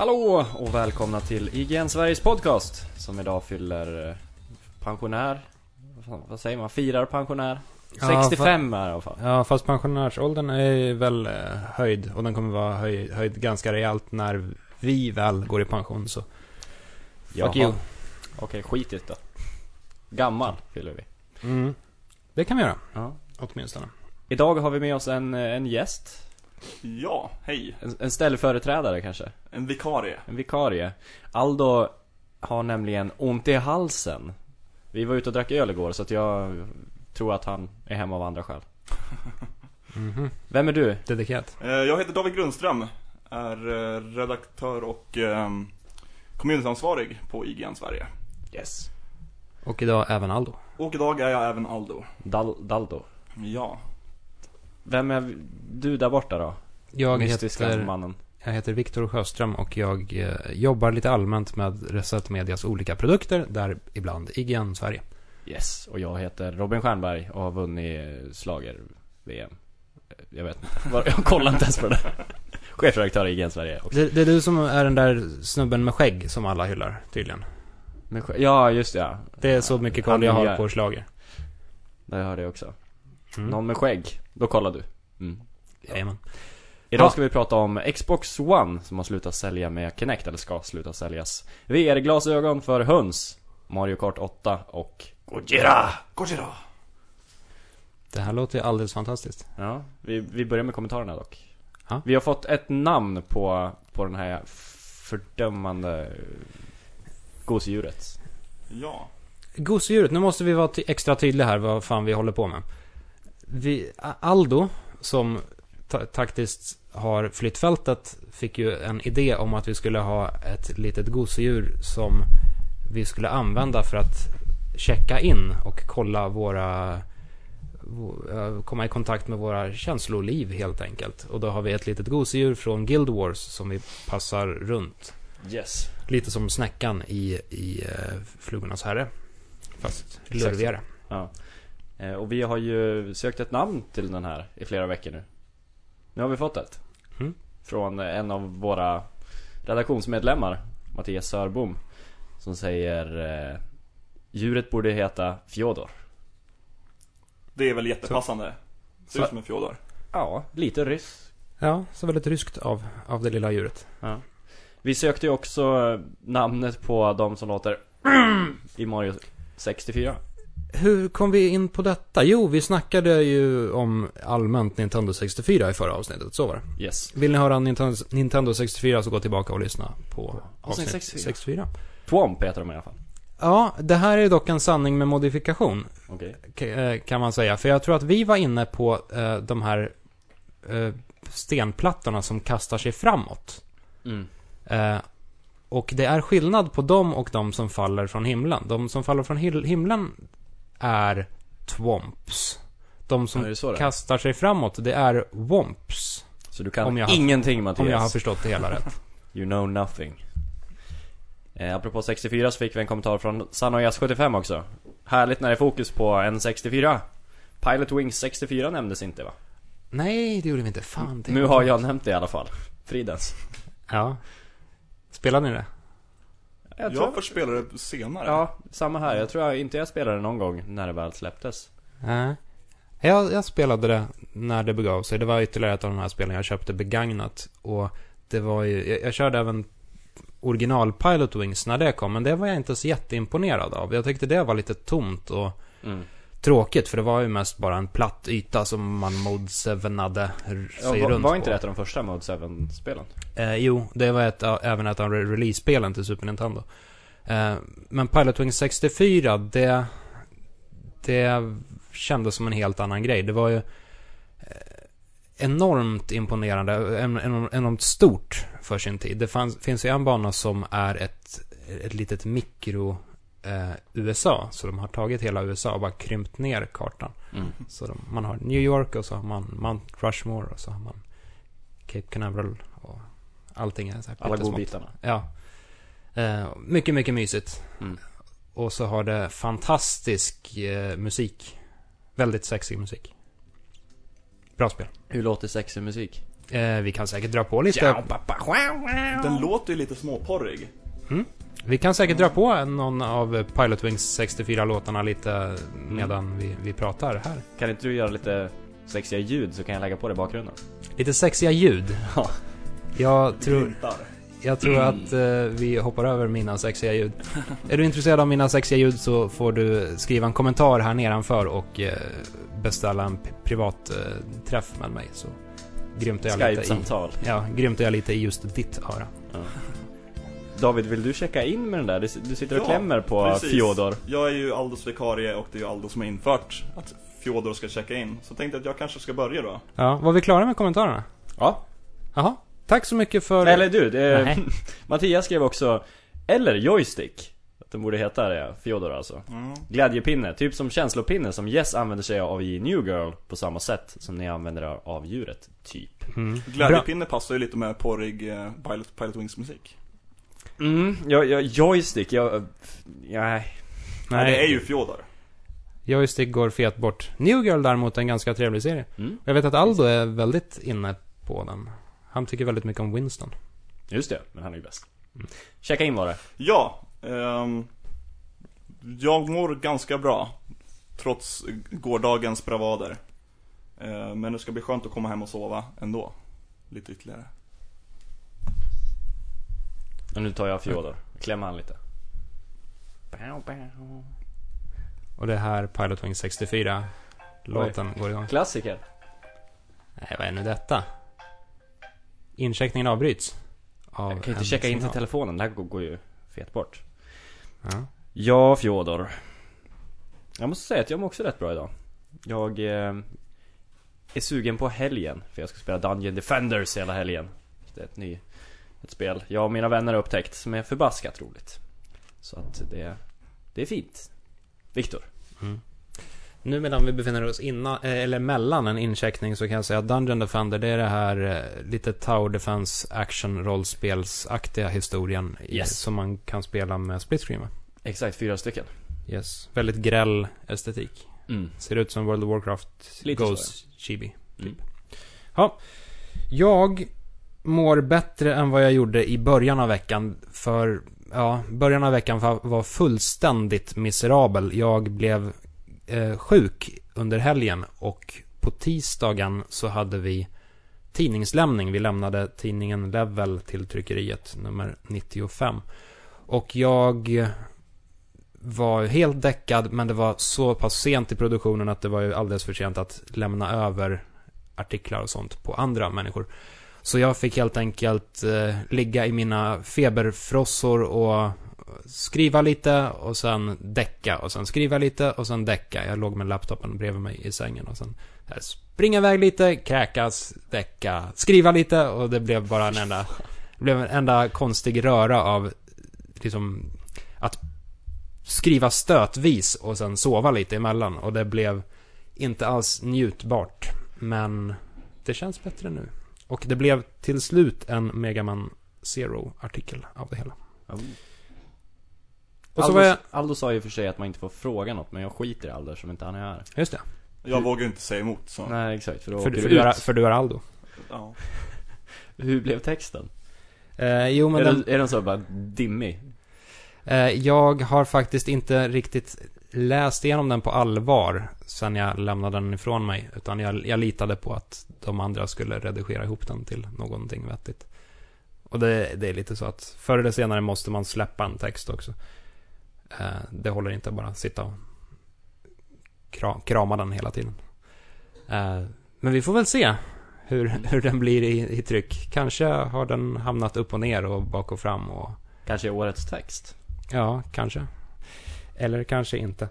Hallå och välkomna till IGN Sveriges podcast som idag fyller eh, pensionär vad fan- Vad säger man? Firar pensionär? Ja, 65 är i alla fall Ja, fast pensionärsåldern är väl eh, höjd och den kommer vara höj, höjd ganska rejält när vi väl går i pension så. Fuck you. Okej, skit i det då Gammal fyller vi Mm. Det kan vi göra, ja. åtminstone. Idag har vi med oss en, eh, en gäst Ja, hej. En, en ställföreträdare kanske En vikarie. En vikarie Aldo har nämligen ont i halsen Vi var ute och drack öl igår så att jag tror att han är hemma av andra skäl Mhm. Vem är du? Dedikat. Eh, Jag heter David Grundström. Är eh, redaktör och eh, kommunsansvarig på IGN Sverige. Yes Och idag även Aldo. Och idag är jag även Aldo. Dal, Daldo Ja. Vem är du där borta då? Jag Mystiska heter, mannen jag heter Viktor Sjöström och jag eh, jobbar lite allmänt med Reset Medias olika produkter, där ibland IGN Sverige. Yes, och jag heter Robin Stjernberg och har vunnit slager VM Jag vet inte, jag kollar inte ens på det Chefredaktör i IGN Sverige också Det, det är du som är den där snubben med skägg som alla hyllar, tydligen. Men, sk- Ja, just det, ja Det är så mycket koll jag har på slager. Det hörde jag också Mm. Någon med skägg, då kollar du mm. Jajamän. Idag Ja. ska vi prata om Xbox One som har slutat sälja med Kinect, eller ska sluta säljas VR-glasögon för höns Mario Kart 8 och Gojira! Gojira. Det här låter ju alldeles fantastiskt. Ja, vi, vi börjar med kommentarerna dock Ja. Vi har fått ett namn på, på den här fördömande gosedjuret Ja. Gosedjuret, nu måste vi vara extra tydliga här vad fan vi håller på med. Vi, Aldo, som ta- taktiskt har flytt fältet, fick ju en idé om att vi skulle ha ett litet gosedjur som vi skulle använda för att checka in och kolla våra vå- eh, komma i kontakt med våra känsloliv helt enkelt. Och då har vi ett litet gosedjur från Guild Wars som vi passar runt. Yes Lite som snäckan i, i uh, Flugornas Herre. Fast lurvigare. Ja. Eh, Och vi har ju sökt ett namn till den här i flera veckor nu. Nu har vi fått ett. Mm. Från en av våra redaktionsmedlemmar, Mattias Sörbom. Som säger eh, Djuret borde heta Fjodor. Det är väl jättepassande. Ser Så- ut som en fjodor. Ja, lite ryss. Ja, så väldigt ryskt av, av det lilla djuret. Ja. Vi sökte ju också eh, namnet på de som låter i Mario 64. Hur kom vi in på detta? Jo, vi snackade ju om allmänt Nintendo 64 i förra avsnittet, så var det. Yes. Vill ni höra Nintendo, Nintendo 64 så gå tillbaka och lyssna på Avsnitt avsnitt 64. 64. Twomp heter de i alla fall. Ja, det här är dock en sanning med modifikation, k- eh, kan man säga. För jag tror att vi var inne på eh, de här eh, stenplattorna som kastar sig framåt. Mm. Eh, och det är skillnad på dem och de som faller från himlen. De som faller från himlen är twomps. De Ja, som är? kastar sig framåt, det är womps. Så du kan Om jag har- ingenting Mattias. Om jag har förstått det hela rätt. You know nothing. Eh, apropå 64 så fick vi en kommentar från Sanoyas 75 också. Härligt när det är fokus på en 64. Pilot Wings 64 nämndes inte va? Nej, det gjorde vi inte. Fan, det Nu har jag nämnt det i alla fall. Fridens. Ja. Spelade ni det? Jag Jag först spelade det senare. Ja, samma här. Jag tror jag inte jag spelade någon gång när det väl släpptes. Nej. Jag, jag spelade det när det begav sig. Det var ytterligare ett av de här spelen jag köpte begagnat. Och det var ju, jag, jag körde även original Pilot Wings när det kom, men det var jag inte så jätteimponerad av. Jag tyckte det var lite tomt och Mm. Tråkigt, för det var ju mest bara en platt yta som man mode 7-ade Ja, sig var, runt var på. inte det ett av de första Mode 7-spelen? Eh, jo, det var ett, även ett av re- release-spelen till Super Nintendo. Eh, men Pilot Wings 64, det, det kändes som en helt annan grej. Det var ju eh, enormt imponerande, en- en- enormt stort för sin tid. Det fanns, finns ju en bana som är ett, ett litet mikro eh, USA, så de har tagit hela USA och bara krympt ner kartan. Mm. Så de, man har New York och så har man Mount Rushmore och så har man Cape Canaveral och allting är så här Alla godbitarna. Ja. Eh, mycket, mycket mysigt. Mm. Och så har det fantastisk eh, musik. Väldigt sexig musik. Bra spel. Hur låter sexig musik? Eh, vi kan säkert dra på lite. Den låter ju lite småporrig. Vi kan säkert dra på någon av Pilot Wings 64-låtarna lite medan vi, vi pratar här. Kan inte du göra lite sexiga ljud så kan jag lägga på det i bakgrunden? Lite sexiga ljud. Ja. Jag tror, jag tror att eh, vi hoppar över mina sexiga ljud. Är du intresserad av mina sexiga ljud så får du skriva en kommentar här nedanför och eh, beställa en p- privat eh, träff med mig. Så grymtar jag lite i, ja, grymtar jag lite i just ditt öra. David, vill du checka in med den där? Du, sitter och Ja, klämmer på precis. Fjodor. Jag är ju Aldos vikarie och det är ju Aldo som har infört att Fjodor ska checka in. Så tänkte att jag kanske ska börja då. Ja, var vi klara med kommentarerna? Ja. Jaha. Tack så mycket för... Eller du, det, Nej. Mattias skrev också Eller joystick. Att den borde heta det, Fjodor alltså. Mm. Glädjepinne, typ som känslopinne som Yes använder sig av i New Girl på samma sätt som ni använder er av djuret, typ. Mm. Glädjepinne passar ju lite med porrig eh, Pilot, Pilot Wings musik. Mm, ja, ja, joystick, jag... Ja, nej. Nej, det är ju Fjodor. Joystick går fet bort. New Girl däremot är en ganska trevlig serie. Mm, Jag vet att Aldo är väldigt inne på den. Han tycker väldigt mycket om Winston. just det, men han är ju bäst. Checka in var det. Ja, ehm, jag mår ganska bra. Trots gårdagens bravader. Eh, men det ska bli skönt att komma hem och sova ändå. Lite ytterligare. Och nu tar jag Fjodor, klämmer han lite. Och det är här Pilot Wing 64 låten går igång. Klassiker. Nej, vad är nu detta? Incheckningen avbryts. Av Jag kan inte checka in till signal. telefonen, det här går, går ju fet bort. Ja. Ja, Fjodor. Jag måste säga att jag mår också rätt bra idag. Jag eh, är sugen på helgen, för jag ska spela Dungeon Defenders hela helgen. Det är ett ny, ett spel jag och mina vänner har upptäckt som är förbaskat roligt. Så att det, det är fint. Viktor. Nu medan vi befinner oss innan, eh, eller mellan en incheckning så kan jag säga att Dungeon Defender det är det här eh, lite Tower Defense action rollspelsaktiga historien Yes. som man kan spela med split screen. Exakt, fyra stycken. Yes. Väldigt gräll estetik. Mm. Ser ut som World of Warcraft Lite Goes chibi. Mm. Ja. Jag mår bättre än vad jag gjorde i början av veckan. För, ja, början av veckan var- fullständigt miserabel. Jag blev eh, sjuk under helgen och på tisdagen så hade vi tidningslämning. Vi lämnade tidningen Level till tryckeriet, nummer 95. Och jag var helt däckad, men det var så pass sent i produktionen att det var ju alldeles för sent att lämna över artiklar och sånt på andra människor. Så jag fick helt enkelt eh, ligga i mina feberfrossor och skriva lite och sen däcka och sen skriva lite och sen däcka. Jag låg med laptopen bredvid mig i sängen och sen springa iväg lite, kräkas, däcka, skriva lite och det blev bara en enda, det blev en enda konstig röra av liksom att skriva stötvis och sen sova lite emellan och det blev inte alls njutbart. Men det känns bättre nu. Och det blev till slut en Megaman Zero-artikel av det hela. Och så Aldo, var jag... Aldo sa ju för sig att man inte får fråga något, men jag skiter i Aldo som inte han är här. Just det. Jag vågar ju inte säga emot så. Nej, exakt. För då För, för, du är, för du är Aldo. Ja. Hur blev texten? Eh, jo, men är, den, den, är den så bara dimmig? eh, jag har faktiskt inte riktigt läst igenom den på allvar sen jag lämnade den ifrån mig. Utan jag, jag litade på att de andra skulle redigera ihop den till någonting vettigt. Och det, det är lite så att förr eller senare måste man släppa en text också. Eh, det håller inte bara att sitta och kra, krama den hela tiden. Eh, men vi får väl se hur, hur den blir i, i tryck. Kanske har den hamnat upp och ner och bak och fram och Kanske årets text? Ja, kanske. Eller kanske inte.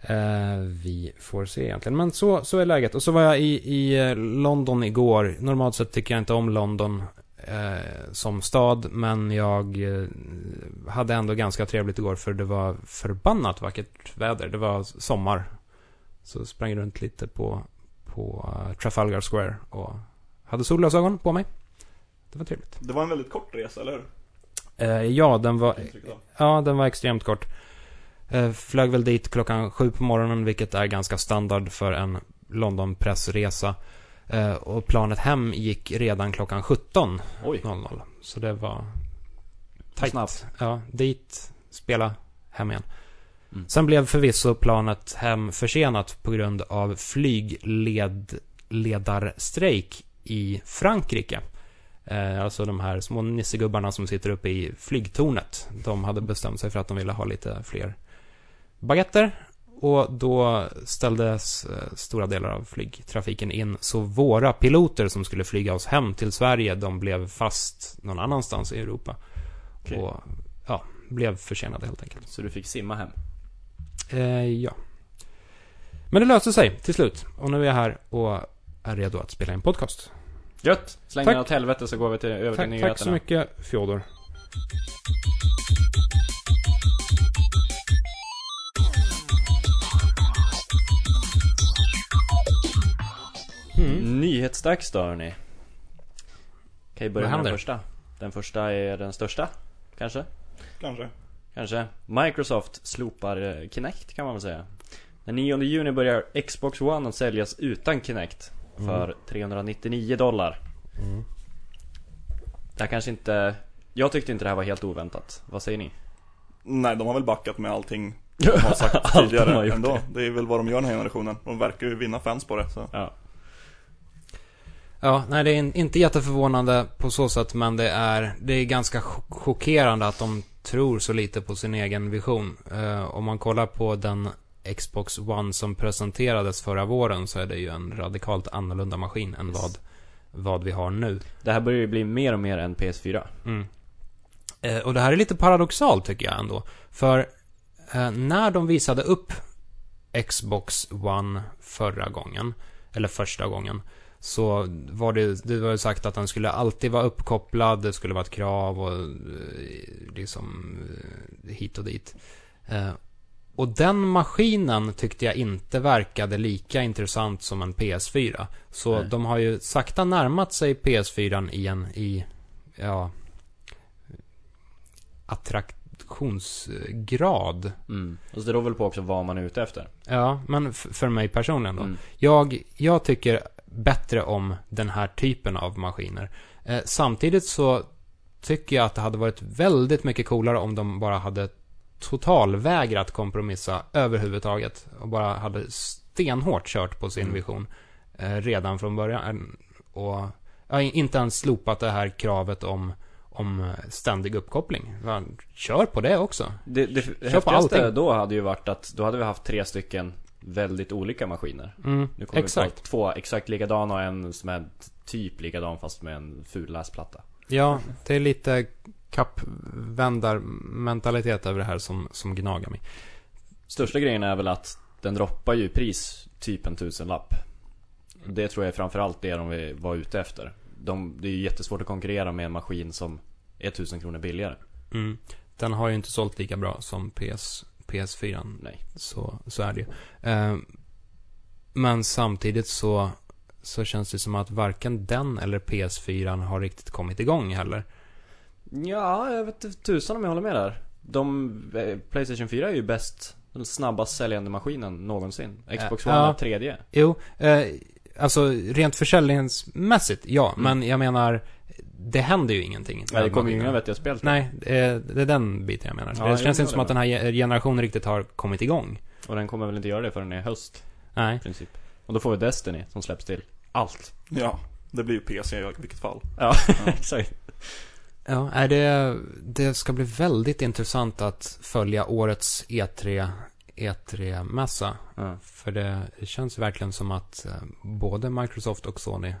Eh, vi får se egentligen. Men så, så är läget. Och så var jag i, i eh, London igår. Normalt sett tycker jag inte om London eh, som stad. Men jag hade ändå ganska trevligt igår för det var förbannat vackert väder. Det var sommar. Så sprang runt lite på, på Trafalgar Square och hade solglasögon på mig. Det var trevligt. Det var en väldigt kort resa, eller hur? Ja, den var. Ja, den var extremt kort. Eh, flög väl dit klockan sju på morgonen, vilket är ganska standard för en London-pressresa. Eh, och planet hem gick redan klockan 17.00. Oj, Så det var tajt. snabbt. Ja, dit, spela, hem igen. Mm. Sen blev förvisso planet hem försenat på grund av flygledarstrejk i Frankrike. Eh, alltså de här små nissegubbarna som sitter uppe i flygtornet. De hade bestämt sig för att de ville ha lite fler baguetter. Och då ställdes eh, stora delar av flygtrafiken in. Så våra piloter som skulle flyga oss hem till Sverige, de blev fast någon annanstans i Europa. Okej. Och ja, blev försenade helt enkelt. Så du fick simma hem? Eh, ja. Men det löste sig till slut. Och nu är jag här och är redo att spela in podcast. Gött! Släng den åt helvete så går vi till, över till Tack, nyheterna. tack så mycket, Fjodor. Mm. Nyhetsdags då hörni. Kan ju börja med den första. Den första är den största, kanske? Kanske. Kanske. Microsoft slopar eh, Kinect kan man väl säga. Den 9 juni börjar Xbox One att säljas utan Kinect. För 399 dollar. Mm. Det här kanske inte... Jag tyckte inte det här var helt oväntat. Vad säger ni? Nej, de har väl backat med allting de har sagt Allt de tidigare har gjort ändå. det. Det är väl vad de gör den här generationen. De verkar ju vinna fans på det. Så. Ja. Ja, nej det är in- inte jätteförvånande på så sätt, men det är, det är ganska chock- chockerande att de tror så lite på sin egen vision. Eh, om man kollar på den Xbox One som presenterades förra våren så är det ju en radikalt annorlunda maskin än vad, vad vi har nu. Det här börjar ju bli mer och mer en PS4. Mm. Eh, och det här är lite paradoxalt tycker jag ändå. För eh, när de visade upp Xbox One förra gången, eller första gången, så var det, det var ju sagt att den skulle alltid vara uppkopplad, det skulle vara ett krav och eh, liksom eh, hit och dit. Eh, och den maskinen tyckte jag inte verkade lika intressant som en PS4. Så Nej. de har ju sakta närmat sig PS4 igen i, ja, attraktionsgrad. Mm. Och så det beror väl på också vad man är ute efter. Ja, men för mig personligen då. Mm. Jag, jag tycker bättre om den här typen av maskiner. Eh, samtidigt så tycker jag att det hade varit väldigt mycket coolare om de bara hade totalvägrat kompromissa överhuvudtaget. Och bara hade stenhårt kört på sin Mm. vision eh, redan från början. Och ja, inte ens slopat det här kravet om, om ständig uppkoppling. Kör på det också. Det, det, det på allting. då hade ju varit att då hade vi haft tre stycken väldigt olika maskiner. Mm, Nu kommer exakt. vi på två exakt likadana och en som är typ likadan fast med en ful läsplatta. Ja, det är lite kappvändarmentalitet över det här som, som gnagar mig. Största grejen är väl att den droppar ju pris typ en tusenlapp. Det tror jag är framförallt det de vi var ute efter. De, det är ju jättesvårt att konkurrera med en maskin som är tusen kronor billigare. Mm. Den har ju inte sålt lika bra som PS, PS4. Nej. Så, så är det ju. Eh, men samtidigt så, så känns det som att varken den eller PS4 har riktigt kommit igång heller. Ja, jag vet tusan om jag håller med där. De, eh, Playstation 4 är ju bäst, den snabbast säljande maskinen någonsin. Xbox Äh, One ja. är tredje. Jo, eh, alltså rent försäljningsmässigt, ja. Mm. Men jag menar, det händer ju ingenting. Nej, det kommer ju inga vettiga spel. Nej, det är, den biten jag menar. Ja, det känns inte som att den här ge- generationen riktigt har kommit igång. Och den kommer väl inte göra det förrän i höst, Nej. i princip. Och då får vi Destiny som släpps till allt. Ja, det blir ju PC i vilket fall. Ja, exakt. Ja, är det, det ska bli väldigt intressant att följa årets E E3, E3-mässa. Ja. För det känns verkligen som att eh, både Microsoft och Sony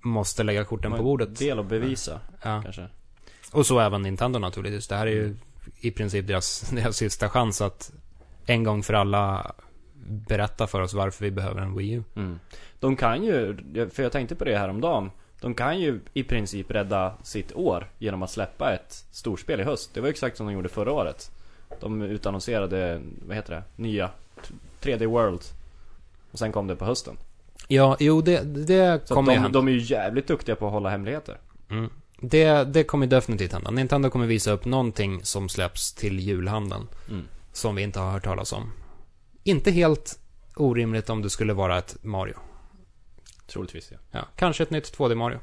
måste lägga korten på bordet. Del att bevisa, Ja. kanske. Och så även Nintendo naturligtvis. Det här är ju i princip deras, deras sista chans att en gång för alla berätta för oss varför vi behöver en Wii U. Mm. De kan ju, för jag tänkte på det här om dagen. De kan ju i princip rädda sitt år genom att släppa ett storspel i höst. Det var exakt som de gjorde förra året. De utannonserade, vad heter det, nya 3D World. Och sen kom det på hösten. Ja, jo det, det Så kommer att ju de, hända. de är ju jävligt duktiga på att hålla hemligheter. Mm. Det, det kommer definitivt hända. Nintendo kommer visa upp någonting som släpps till julhandeln. Mm. Som vi inte har hört talas om. Inte helt orimligt om det skulle vara ett Mario. Troligtvis ja. Ja, kanske ett nytt 2D Mario.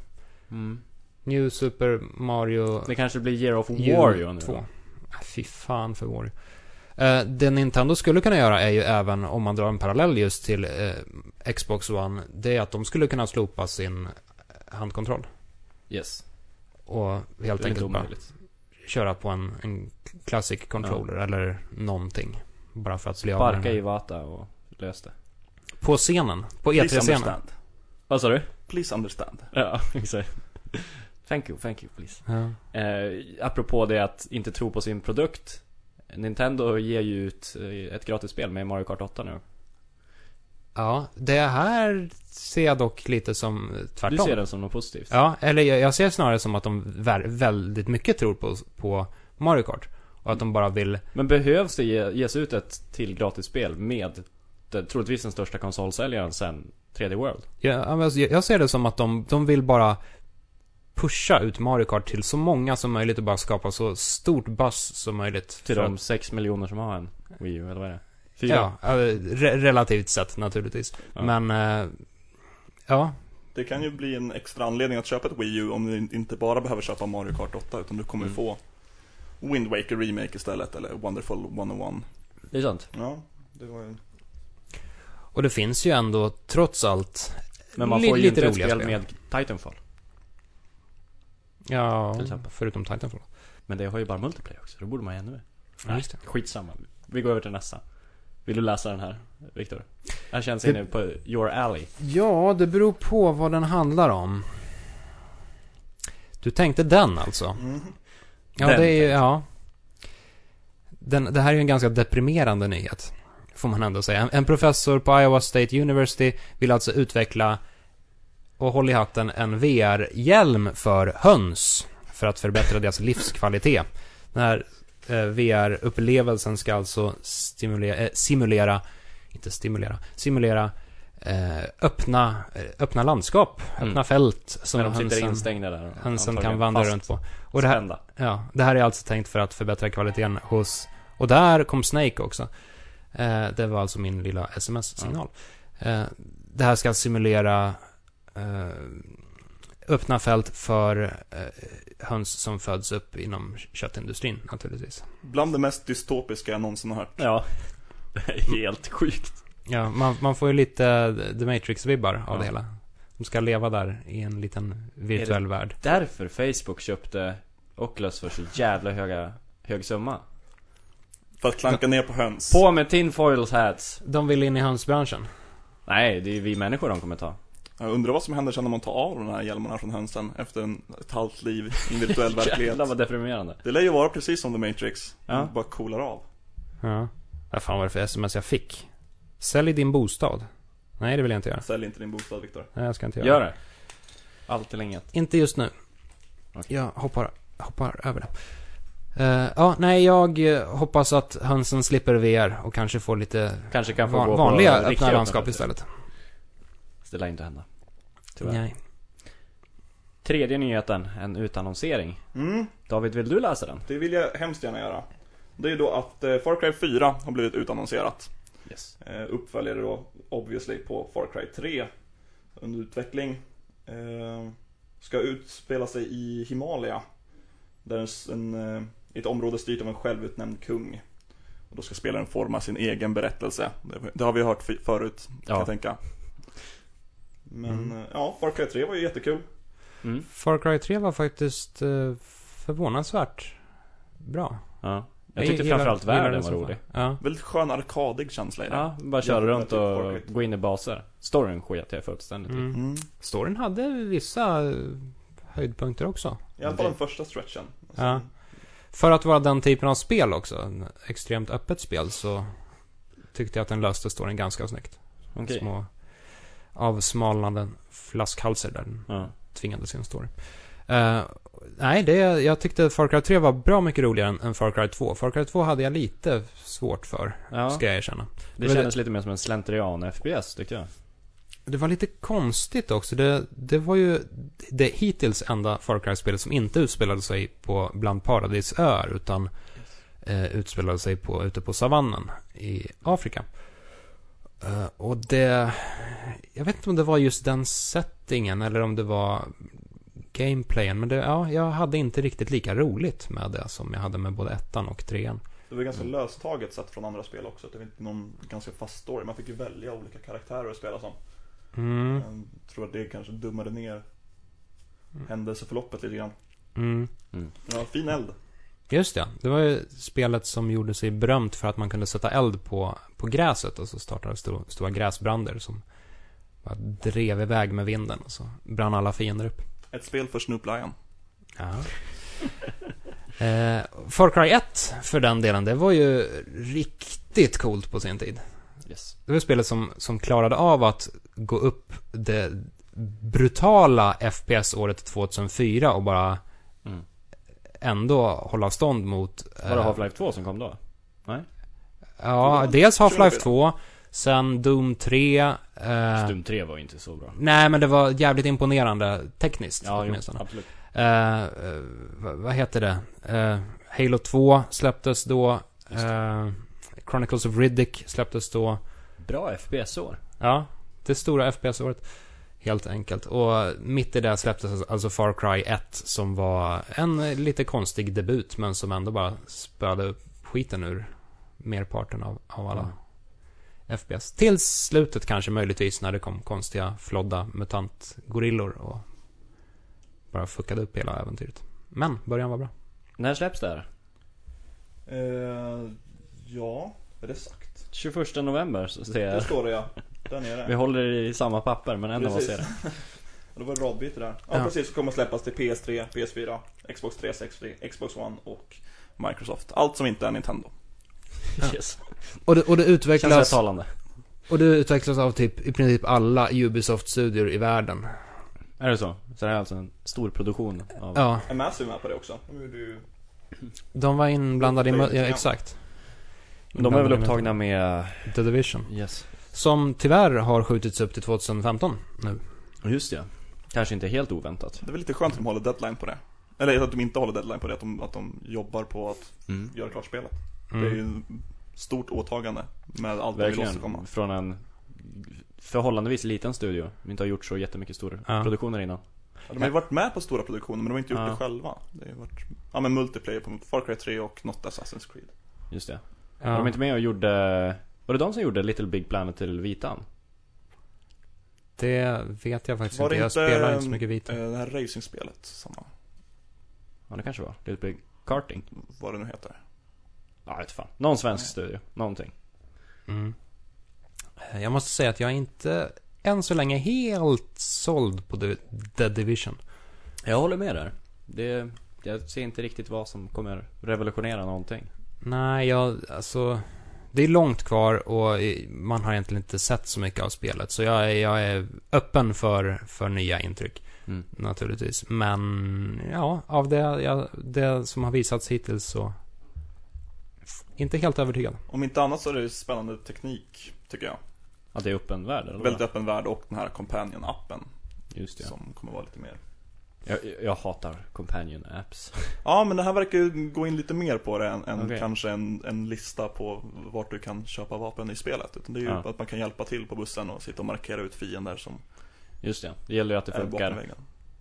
Mm. New Super Mario Det kanske blir Year of Wario nu 2. då. Äh, Fy fan för Wario. Eh, det Nintendo skulle kunna göra är ju även, om man drar en parallell just till eh, Xbox One, det är att de skulle kunna slopa sin handkontroll. Yes. Och helt Det enkelt bara köra på en, en classic controller eller någonting. Bara för att bli av Sparka här. Iwata och lös det. På scenen, på Please E3-scenen. understand. Vad sa du? Please understand. Ja, exakt. Thank you, thank you please. Ja. Eh, apropå det att inte tro på sin produkt. Nintendo ger ju ut eh, ett gratisspel med Mario Kart 8 nu. ja, det här ser jag dock lite som tvärtom. Du ser den som något positivt? Ja, eller jag, jag ser snarare som att de vä- väldigt mycket tror på, på Mario Kart. Och att de bara vill... Men behövs det ge, ges ut ett till gratisspel med det, troligtvis den största konsolsäljaren sen 3D World? Jag, alltså, jag ser det som att de, de vill bara pusha ut Mario Kart till så många som möjligt och bara skapa så stort buzz som möjligt. Till de att- 6 miljoner som har en Wii U, eller vad är det? Fyra? Ja, re, relativt sett naturligtvis. Ja. Men, eh, ja. Det kan ju bli en extra anledning att köpa ett Wii U om du inte bara behöver köpa Mario Kart 8 utan du kommer Mm. få Wind Waker Remake istället eller Wonderful 101. Det är sant. Ja, det var ju... Och det finns ju ändå, trots allt, Men man får ju lite inte ett spel. med Titanfall. Ja, Till exempel. förutom Titanfall. Men det har ju bara multiplayer också, då borde man ju ännu mer. Ja, just det. Skitsamma. Vi går över till nästa. Vill du läsa den här, Viktor? Här känns Det- inne på your alley. Ja, det beror på vad den handlar om. Du tänkte den alltså? Mhm. Ja, Den det är ju, ja. Den, det här är ju en ganska deprimerande nyhet. Får man ändå säga. En, en professor på Iowa State University vill alltså utveckla, och håll i hatten, en VR-hjälm för höns. För att förbättra deras livskvalitet. Den här eh, VR-upplevelsen ska alltså stimulera, eh, simulera, inte stimulera, simulera eh, öppna, öppna landskap, Mm. öppna fält som När de sitter hönsen, instängda där. hönsen kan vandra fast runt på. Och det här. Ja, det här är alltså tänkt för att förbättra kvaliteten hos... Och där kom Snake också. Det var alltså min lilla sms-signal. Eh, det här ska simulera öppna fält för eh, höns som föds upp inom köttindustrin, naturligtvis. Bland det mest dystopiska jag någonsin har hört. Ja. Det är helt sjukt. Ja, man, man får ju lite The Matrix-vibbar av Ja. det hela. De ska leva där i en liten virtuell värld. Därför Facebook köpte Oculus för så jävla höga, hög summa. För att klanka ner på höns. På med tinfoils hats. De vill in i hönsbranschen. Nej, det är ju vi människor de kommer ta. Jag undrar vad som händer sen när man tar av de här hjälmarna från hönsen efter en, ett halvt liv i en virtuell verklighet. Jävlar vad deprimerande. Det lär ju vara precis som The Matrix. Ja. Man bara coolar av. Ja. Vad fan var det för sms jag fick? Sälj din bostad. Nej, det vill jag inte göra. Sälj inte din bostad Viktor. Nej, jag ska inte göra Gör det. Allt eller inget. Inte just nu. Okej. Jag hoppar, hoppar över det. Eh, ja, nej, jag eh, hoppas att hönsen slipper VR och kanske får lite Kanske kan få van, vanliga öppna landskap öppna istället. Det lär inte hända. Tyvärr. Nej. Tredje nyheten, en utannonsering. Mm, David, vill du läsa den? det vill jag hemskt gärna göra. Det är då att eh, Far Cry 4 har blivit utannonserat. Yes. Eh, uppföljare då, obviously, på Far Cry 3. Under utveckling. Eh, ska utspela sig i Himalaya. Där en, ett område styrt av en självutnämnd kung. Och då ska spelaren forma sin egen berättelse. Det, har vi hört förut, kan Ja. jag tänka. Men Mm. eh, ja, Far Cry 3 var ju jättekul. Mm. Far Cry 3 var faktiskt eh, förvånansvärt bra. Ja. Jag tyckte framförallt gillar världen den var rolig. Ja. Väldigt skön arkadig känsla i det. Ja, bara köra runt typ och Cry 2. gå in i baser. Storyn sket jag fullständigt i. Mm. Mm. Storyn hade vissa eh, höjdpunkter också. I alla fall den första stretchen. Alltså, Ja. För att vara den typen av spel också, en extremt öppet spel, så tyckte jag att den löste storyn ganska snyggt. Okej. Små avsmalnande flaskhalsar där den Ja. tvingade sin story. Eh, nej, det, jag tyckte Far Cry 3 var bra mycket roligare än, än Far Cry 2. Far Cry 2 hade jag lite svårt för, ja. ska jag erkänna. Det kändes lite mer som en slentrian FPS tyckte jag. Det var lite konstigt också. Det, det var ju det hittills enda Far Cry-spelet som inte utspelade sig på bland paradisöar, utan eh, utspelade sig på, ute på savannen i Afrika. Eh, och det... Jag vet inte om det var just den settingen eller om det var gameplayen. Men det, ja, jag hade inte riktigt lika roligt med det som jag hade med både ettan och trean. Det var ganska löstaget sett från andra spel också. Det var inte någon ganska fast story. Man fick ju välja olika karaktärer att spela som. Mm, Jag tror att det kanske dummade ner händelseförloppet lite grann. mm. Ja, fin eld. Just det. Det var ju spelet som gjorde sig berömt för att man kunde sätta eld på, på gräset och så startade stor, stora gräsbrander som bara drev iväg med vinden och så brann alla fiender upp. Ett spel för Snoop Lion. Ja. eh, Far Cry 1, för den delen, det var ju riktigt coolt på sin tid. Yes. Det var spelet som, som klarade av att gå upp det brutala FPS-året 2004 och bara Mm. Ändå hålla stånd mot... Var det eh, Half-Life 2 som kom då? Ja, Ja, dels Half-Life Chernobyl. 2, sen Doom 3. Eh, Stum 3 var ju inte så bra. nej, men det var jävligt imponerande tekniskt Ja, jo, åtminstone. absolut. Eh, eh, vad, heter det? Eh, Halo 2 släpptes då. Eh, Chronicles of Riddick släpptes då. Bra FPS-år. Ja, det stora FPS-året. Helt enkelt. Och mitt i det släpptes alltså Far Cry 1 som var en lite konstig debut men som ändå bara spöade upp skiten ur merparten av, av alla Ja. FPS. Till slutet kanske möjligtvis när det kom konstiga flodda mutantgorillor och bara fuckade upp hela äventyret. Men början var bra. När släpps det här? Eh, ja, är det sagt? 21 november så ser Det jag. står det ja. Där nere. Vi håller i samma papper men ändå var Precis. ser det. Ja, Det var en radbyte där. Ja, Ja. precis. Så kommer att släppas till PS3, PS4, Xbox 360, Xbox One och Microsoft. Allt som inte är Nintendo. Ja. Yes. Och det, och det Känns utvecklas, talande. och det utvecklas av typ i princip alla Ubisoft-studior i världen. Är det så? Så det är alltså en stor produktion av... Ja, Är Massive med på det också? Ju... de var inblandade i... Ja, exakt. De är väl upptagna med... The Division. Yes. Som tyvärr har skjutits upp till 2015 nu. Just det. Kanske inte helt oväntat. Det är väl lite skönt att de håller deadline på det. Eller att de inte håller deadline på det, att de, att de jobbar på att Mm. göra klart spelet. Mm. Det är ju ett stort åtagande med allt de vill åstadkomma. Verkligen. Från en förhållandevis liten studio. De inte har gjort så jättemycket stora Ja. produktioner innan. Ja, de har ju varit med på stora produktioner men de har inte gjort Ja. det själva. Det har ju varit, ja men multiplayer på Far Cry 3 och något Assassin's Creed. Just det. Ja. Var de inte med och gjorde... Var det de som gjorde Little Big Planet till Vitan? Det vet jag faktiskt Var inte. Jag inte, spelar inte så mycket vita. Eh, Det här racingspelet, samma, Ja, det kanske var. Little Big Karting? vad det nu heter. Ja, jag vet fan. Någon svensk Nej. studio. Någonting. Mm. Jag måste säga att jag är inte än så länge helt såld på The, The Division. Jag håller med där. Det... Jag ser inte riktigt vad som kommer revolutionera någonting. Nej, jag, alltså... Det är långt kvar och man har egentligen inte sett så mycket av spelet. Så jag, är- jag är öppen för, för nya intryck, Mm. naturligtvis. Men, ja, av det, ja, det som har visats hittills så... Inte helt övertygad. Om inte annat så är det spännande teknik, tycker jag. Att det är öppen värld eller? Väldigt öppen värld och den här Companion-appen. Just det. Som kommer vara lite mer. Jag, jag hatar companion apps. Ja, men det här verkar ju gå in lite mer på det än, än Okej. kanske en, en lista på vart du kan köpa vapen i spelet. Utan det är ju Ja. att man kan hjälpa till på bussen och sitta och markera ut fiender som Just det. Det gäller ju att det funkar väggen.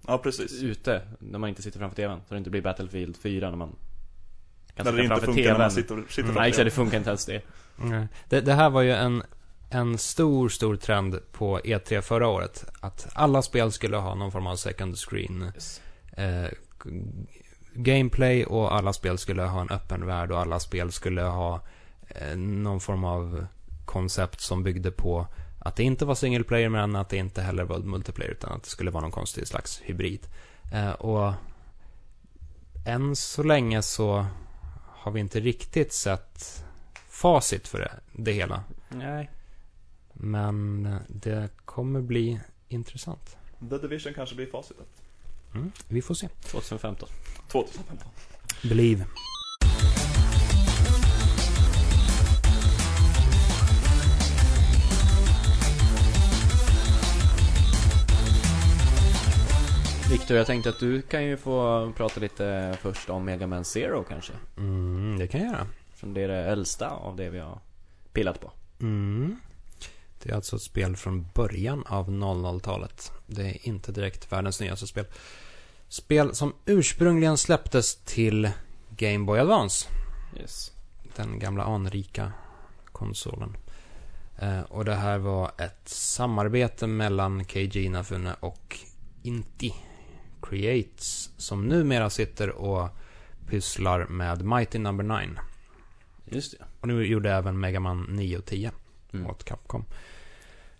Ja, precis. ute, när man inte sitter framför TVn. Så det inte blir Battlefield 4 när man kan När det inte framför funkar när man TVn. sitter, sitter Mm. framför Nej exakt, TVn. det funkar inte ens det. Nej. Det, det här var ju en, en stor, stor trend på E3 förra året. Att alla spel skulle ha någon form av second screen Yes. eh, gameplay och alla spel skulle ha en öppen värld och alla spel skulle ha eh, någon form av koncept som byggde på att det inte var single player men att det inte heller var multiplayer utan att det skulle vara någon konstig slags hybrid. Eh, och än så länge så har vi inte riktigt sett facit för det, det hela. Nej. Men eh, det kommer bli intressant. The Division kanske blir facitet. Mm, vi får se. 2015. 2015. Believe. Viktor, jag tänkte att du kan ju få prata lite först om Mega Man Zero kanske. Mm, det kan jag göra. Som det är det äldsta av det vi har pillat på. Mm. Det är alltså ett spel från början av 00-talet. Det är inte direkt världens nyaste spel. Spel som ursprungligen släpptes till Game Boy Advance. Yes. Den gamla anrika konsolen. Eh, och det här var ett samarbete mellan Keiji Inafune och Inti Creates. Som numera sitter och pysslar med Mighty Number 9. Just det. Och nu gjorde även Mega Man 9 och 10 Mm. åt Capcom.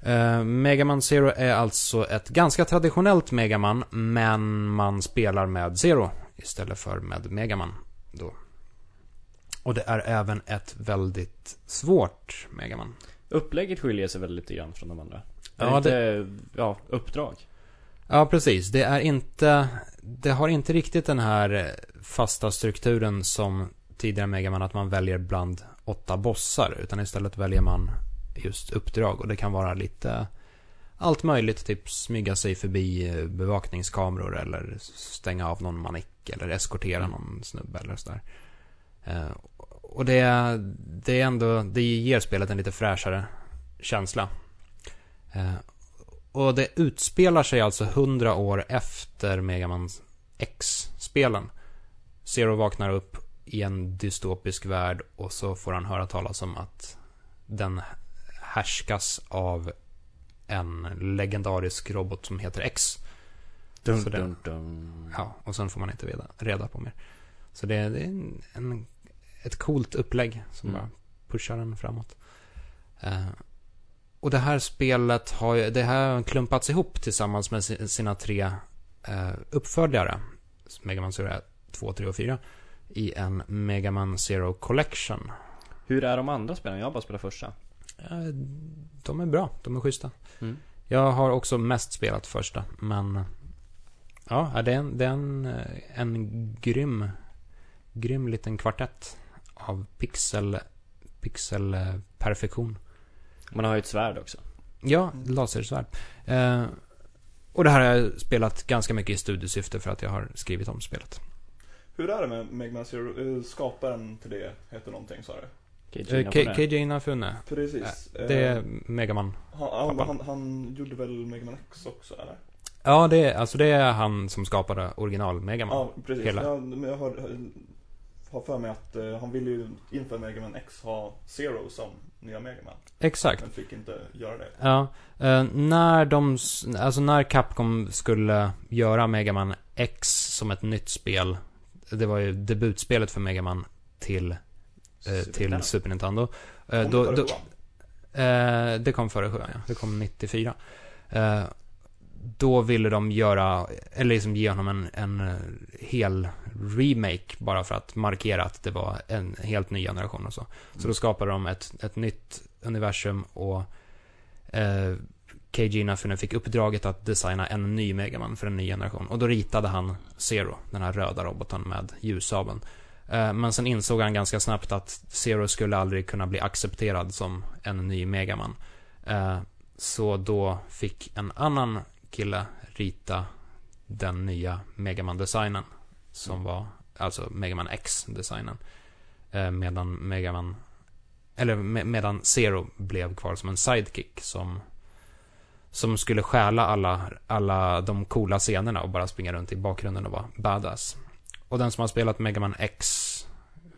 Uh, Mega Man Zero är alltså ett ganska traditionellt Mega Man, men man spelar med Zero istället för med Mega Man då. Och det är även ett väldigt svårt Mega Man. Upplägget skiljer sig väl lite grann från de andra? Ja, är det inte, ja, uppdrag? Ja, precis. Det är inte... Det har inte riktigt den här eh, fasta strukturen som tidigare Mega Man, att man väljer bland åtta bossar. Utan istället väljer man just uppdrag. Och det kan vara lite allt möjligt. Typ smyga sig förbi bevakningskameror eller stänga av någon manick. Eller eskortera Mm. någon snubbe eller sådär. Eh, Och det, det är ändå, det ger spelet en lite fräschare känsla. Eh, Och det utspelar sig alltså 100 år efter Mega Man X-spelen. Zero vaknar upp i en dystopisk värld och så får han höra talas om att den härskas av en legendarisk robot som heter X. Dun, det- dun, dun. Ja, och sen får man inte reda, reda på mer. Så det, det är en, en, ett coolt upplägg som Mm. bara pushar den framåt. Eh, och det här spelet har ju, det här har klumpats ihop tillsammans med si- sina tre eh, uppföljare. Mega Man Zero 2, 3 och 4. I en Mega Man Zero Collection. Hur är de andra spelen? Jag har bara spelat första. De är bra, de är schyssta. Mm. Jag har också mest spelat första, men... Ja, det är en, det är en, en grym, grym liten kvartett av pixel, pixelperfektion. Man har ju ett svärd också. Ja, lasersvärd. Eh, och det här har jag spelat ganska mycket i studiesyfte för att jag har skrivit om spelet. Hur är det med Mega Man Zero? Eh, Skaparen till det heter någonting sa du? Keiji Eh, KJ Inafune. Precis. Det är Megaman. han, han, han, gjorde väl Mega Man X också eller? Ja, det är, alltså det är han som skapade original Megaman. Ja, precis. hela. Ja, men jag har, har för mig att eh, han ville ju inför Mega Man X ha Zero som nya Mega Man. Exakt. Men fick inte göra det. Ja, eh, när de, alltså när Capcom skulle göra Mega Man X som ett nytt spel, det var ju debutspelet för Mega Man till, eh, Super till Nintendo. Super Nintendo. Eh, Kom då, det då, eh, det kom före sjuan, ja. Det kom 94. Eh, då ville de göra, eller liksom ge honom en, en eh, hel remake bara för att markera att det var en helt ny generation och så. Så då skapade de ett, ett nytt universum och eh, Keiji Inafune fick uppdraget att designa en ny Megaman för en ny generation. Och då ritade han Zero, den här röda roboten med ljussabeln. Eh, men sen insåg han ganska snabbt att Zero skulle aldrig kunna bli accepterad som en ny Megaman. Eh, så då fick en annan kille rita den nya Megaman-designen. Som var, alltså Megaman X-designen. Eh, medan Megaman, eller med, medan Zero blev kvar som en sidekick som som skulle stjäla alla, alla de coola scenerna och bara springa runt i bakgrunden och vara badass. Och den som har spelat Megaman X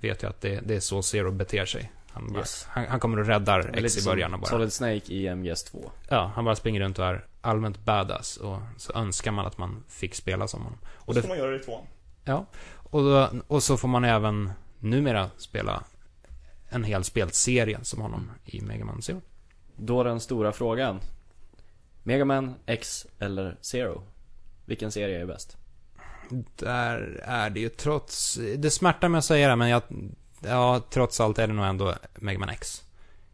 vet ju att det, det är så Zero beter sig. Han, bara, Yes. han, han kommer och räddar X lite i början och bara... Solid Snake i MGS2. Ja, han bara springer runt och är allmänt badass och så önskar man att man fick spela som honom. Och Och, så det, får man göra det i tvåan. ja, och, då, och så får man även numera spela en hel spelserie som honom i Mega Man Zero. Då den stora frågan. Mega Man X eller Zero? Vilken serie är bäst? Där är det ju trots, det smärtar mig att säga det men jag, ja, trots allt är det nog ändå Mega Man X.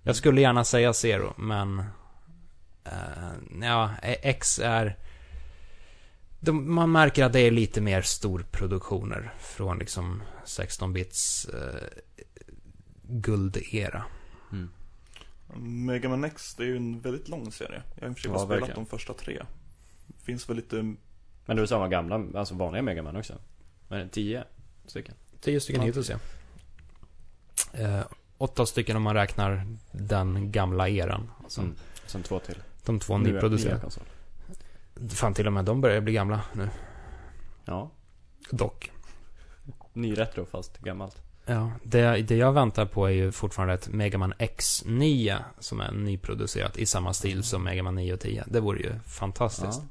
Jag skulle gärna säga Zero, men, eh, ja, X är, de, man märker att det är lite mer storproduktioner från liksom 16-bits eh, guldera. Mm. Mega Man X, det är ju en väldigt lång serie. Jag har i och för sig Ja, bara spelat verkligen. de första tre. Finns väl lite, Men det är samma gamla, alltså vanliga Mega Man också? Men tio stycken? Tio stycken Ja. hittills ja. Eh, åtta stycken om man räknar den gamla eran. Alltså, Mm. Sen två till. De två Nya- nyproducerade. Fan, till och med de börjar bli gamla nu. Ja. Dock. Ny retro fast gammalt. Ja, det, det jag väntar på är ju fortfarande ett Mega Man X9 som är nyproducerat i samma stil som Mega Man 9 och 10. Det vore ju fantastiskt.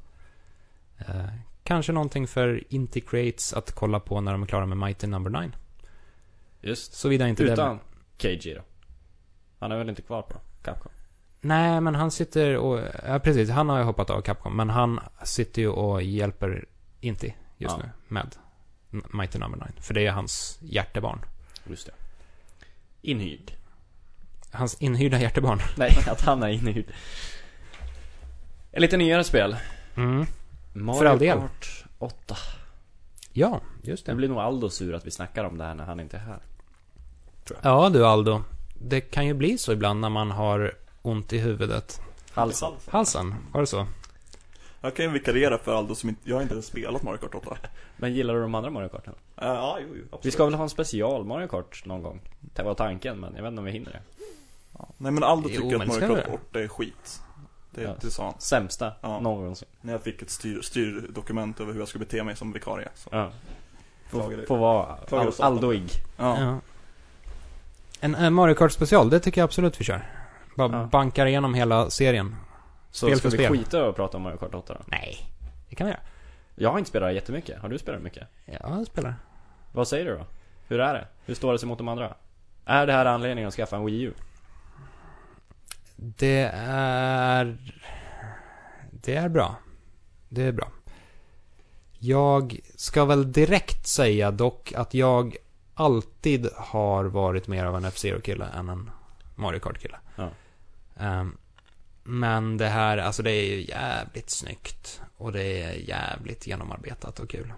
Eh, kanske någonting för Inti Creates att kolla på när de är klara med Mighty Number 9. Just. Såvida inte det... Utan KG då. Han är väl inte kvar på Capcom? Nej, men han sitter och... Ja, precis. Han har ju hoppat av Capcom. Men han sitter ju och hjälper Inti just Ja. nu med Mighty Number 9. För det är hans hjärtebarn. Just det. Inhyrd. Hans inhyrda hjärtebarn. Nej, att han är inhyrd. Lite nyare spel. Mm. Mario För all del. Kart 8. Ja, just Det det. blir nog Aldo sur att vi snackar om det här när han inte är här. Ja du Aldo. Det kan ju bli så ibland när man har ont i huvudet. Halsen. Halsen, var det så? Jag kan ju vikariera för Aldo som inte, jag har inte ens spelat Mario Kart 8. Men gillar du de andra Mario Karten? Uh, ja, jo, jo, absolut. Vi ska väl ha en special Mario Kart någon gång? Det var tanken, men jag vet inte om vi hinner det. Ja. Nej men Aldo Jo, tycker men att Mario Kart du. 8 är skit. Det, Ja. det sa han. Sämsta Ja. någonsin. När jag fick ett styr, styrdokument över hur jag skulle bete mig som vikarie. Så. Ja. Får vara Klagade Al- satan. Aldoig. Ja. Ja. En, en Mario Kart special, det tycker jag absolut vi kör. Bara Ja. bankar igenom hela serien. Så Spel ska för vi spel. skita och prata om Mario Kart 8 då? Nej, det kan vi göra. Jag har inte spelat jättemycket. Har du spelat mycket? Ja, jag spelar. Vad säger du då? Hur är det? Hur står det sig mot de andra? Är det här anledningen att skaffa en Wii U? Det är... Det är bra. Det är bra. Jag ska väl direkt säga dock att jag alltid har varit mer av en F-Zero-kille än en Mario Kart-kille. Ja. Ehm, men det här, alltså det är ju jävligt snyggt. Och det är jävligt genomarbetat och kul.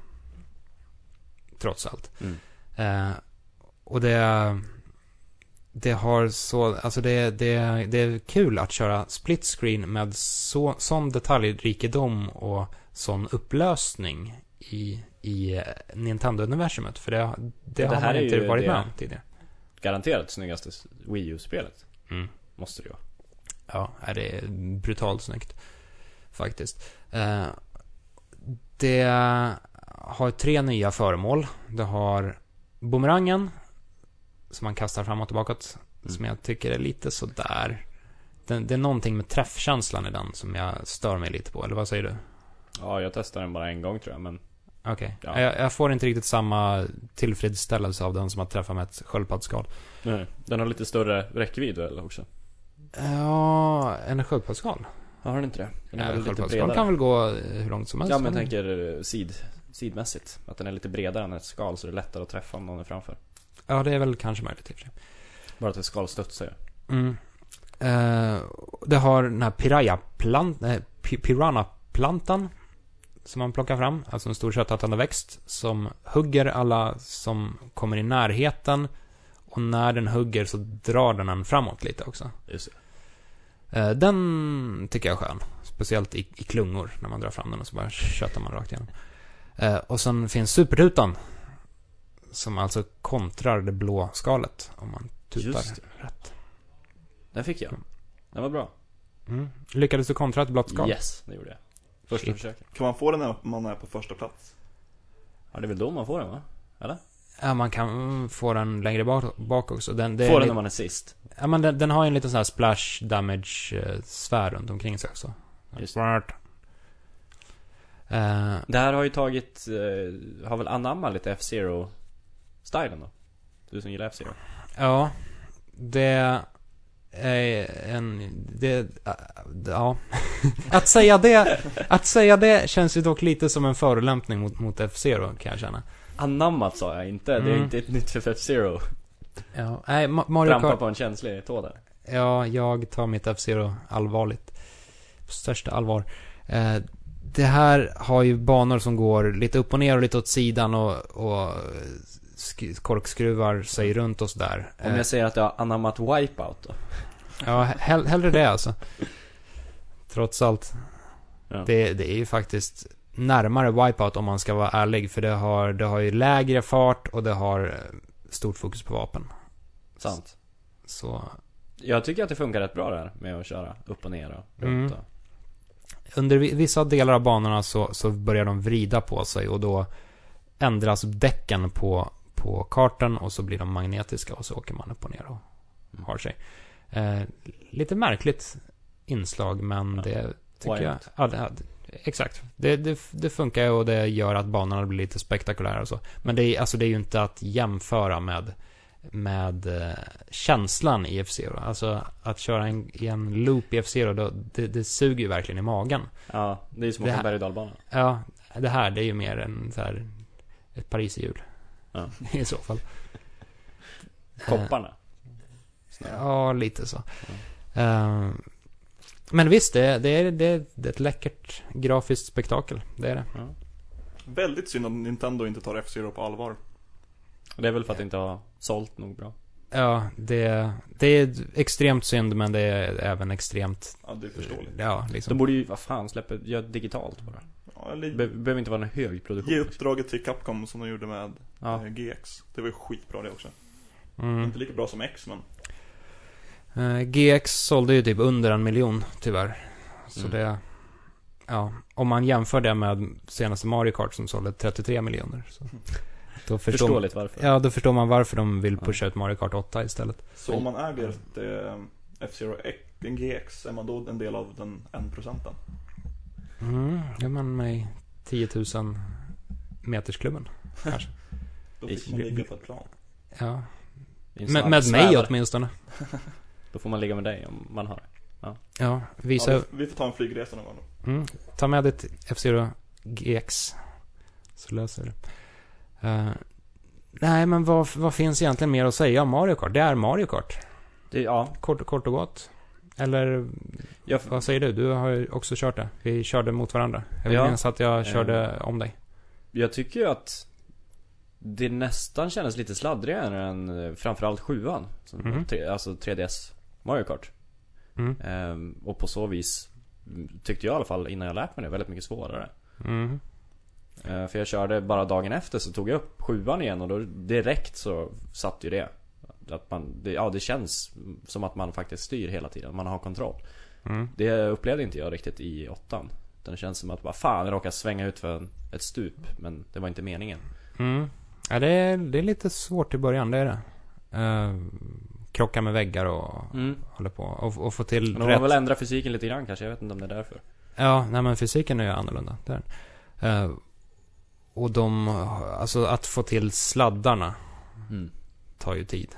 Trots allt. Mm. Eh, och det... Det har så, alltså det, det, det är kul att köra split screen med så, sån detaljrikedom och sån upplösning i, i Nintendo-universumet. För det, det, det har här man inte varit med om tidigare. Garanterat snyggaste Wii U-spelet. Mm. Måste det ju vara. Ja, det är brutalt snyggt. Faktiskt. Eh, det har tre nya föremål. Det har bumerangen. Som man kastar fram och tillbaka. Som Mm. jag tycker är lite sådär. Det, det är någonting med träffkänslan i den som jag stör mig lite på. Eller vad säger du? Ja, jag testade den bara en gång tror jag, men Okej. Ja. Jag, jag får inte riktigt samma tillfredsställelse av den som att träffa med ett sköldpaddsskal. nej. Den har lite större räckvidd väl också? Ja, en sköldpaddsskal? Ja, har den inte det? Den är Ja, väl lite bredare? kan väl gå eh, hur långt som helst. Ja, men jag tänker eh, sid, sidmässigt. Att den är lite bredare än ett skal, så det är lättare att träffa om någon är framför. Ja, det är väl kanske möjligt i och för sig. Bara att ett skal studsar ju. Mm. Eh, det har den här piraya-plant, eh, pi- piranha-plantan som man plockar fram, alltså en stor köttätande växt som hugger alla som kommer i närheten och när den hugger så drar den en framåt lite också. Just det. Eh, den tycker jag är skön, speciellt i, i klungor när man drar fram den och så bara köttar man rakt igenom. Eh, och sen finns supertutan som alltså kontrar det blå skalet om man tutar Just rätt. Den fick jag. Den var bra. Mm. Lyckades du kontra ett blått skal? Yes, det gjorde jag. Första Shit. försöket. Kan man få den när man är på första plats? Ja, det är väl då man får den va? Eller? Ja, man kan få den längre bak, bak också. Den, det får den lite- när man är sist. Ja, men den, den har ju en liten sån här splash damage eh, sfär runt omkring sig också. Just Smart. Eh, Det här har ju tagit, eh, har väl anammat lite F-Zero stilen då? Du som gillar F-Zero. ja, det är en... Det, ja. att säga det, att säga det känns ju dock lite som en förolämpning mot, mot F-Zero kan jag känna. Anammat sa jag inte, det är Mm. inte ett nytt för F-Zero. Ja, nej, Ma- Mario Trampa Kart. på en känslig tå där. Ja, jag tar mitt F-Zero allvarligt. På största allvar. Eh, det här har ju banor som går lite upp och ner och lite åt sidan och, och korkskruvar sig runt och sådär. Om Eh, jag säger att jag har anammat Wipeout då? Ja, hell, hellre det alltså. Trots allt. Ja. Det, det är ju faktiskt närmare Wipeout om man ska vara ärlig. För det har, det har ju lägre fart och det har eh, stort fokus på vapen. Sant. Så Jag tycker att det funkar rätt bra där med att köra upp och ner och Mm. runt och... Under vi- vissa delar av banorna så, så börjar de vrida på sig och då ändras däcken på, på kartan och så blir de magnetiska och så åker man upp och ner och Mm. har sig. Eh, lite märkligt inslag men Ja. det tycker Why jag... Ja, det, exakt. Det, det, det funkar och det gör att banorna blir lite spektakulära och så. Men det är, alltså det är ju inte att jämföra med, med eh, känslan i F-Zero. Alltså att köra en, i en loop i F-Zero, då, det, det suger ju verkligen i magen. Ja, det är ju som att åka berg och dalbana. Ja, det här det är ju mer en så här, ett pariserhjul. Ja. I så fall. Kopparna. Ja, lite så. Eh, men visst, det, det, är, det, är ett läckert grafiskt spektakel. Det är det. Ja. Väldigt synd att Nintendo inte tar F-Zero på allvar. Det är väl för att det inte har sålt nog bra. Ja, det, det är extremt synd, men det är även extremt... Ja, det är förståeligt. Ja, De liksom. borde ju, vad fan, släppa, göra digitalt bara. Ja, eller be- behöver inte vara en hög produktion. ge uppdraget till Capcom som de gjorde med Ja. eh, GX. Det var ju skitbra det också. Mm. Inte lika bra som X men Eh, GX sålde ju typ under en miljon, tyvärr. Så Mm. det... Ja, om man jämför det med senaste Mario Kart som sålde 33 miljoner. Så, då förstår, Förståeligt varför. Ja, då förstår man varför de vill Ja. pusha ut Mario Kart 8 istället. Så om man äger ett eh, F-Zero GX, är man då en del av den 1%? Mm, är man med i 10 000 metersklubben, kanske. Då fick man ligga på ett plan. Ja. Med, med mig åtminstone. Då får man ligga med dig om man har det. Ja, visa... Ja, vi, vi får ta en flygresa någon gång då. Mm, ta med ditt F-Zero GX. Så löser vi det. Eh, nej, men vad, vad finns egentligen mer att säga om Mario Kart? Det är Mario Kart. det ja, Kort, kort och gott. Eller jag, vad säger du? Du har ju också kört det. Vi körde mot varandra. Jag Ja. minns att jag körde Eh. om dig. jag tycker ju att det nästan kändes lite sladdrigare än eh, framförallt sjuan. Tre, alltså 3DS Mario Kart. Mm. Ehm, och på så vis mm, tyckte jag i alla fall innan jag lärt mig det väldigt mycket svårare. Mm. Eh, för jag körde bara dagen efter så tog jag upp sjuan igen och då direkt så satt ju det. Att man, det, ja det känns som att man faktiskt styr hela tiden, man har kontroll. Mm. Det upplevde inte jag riktigt i åttan. Det känns som att bara fan jag råkade svänga ut för en, ett stup. Men det var inte meningen. Mm. Ja, det är, det är lite svårt i början, det är det. Uh, krocka med väggar och Mm. hålla på. Och, och få till Men de har väl ändrat fysiken lite grann kanske, jag vet inte om det är därför. Ja, nej men fysiken är ju annorlunda. Där. Eh, och de, alltså att få till sladdarna Mm. tar ju tid.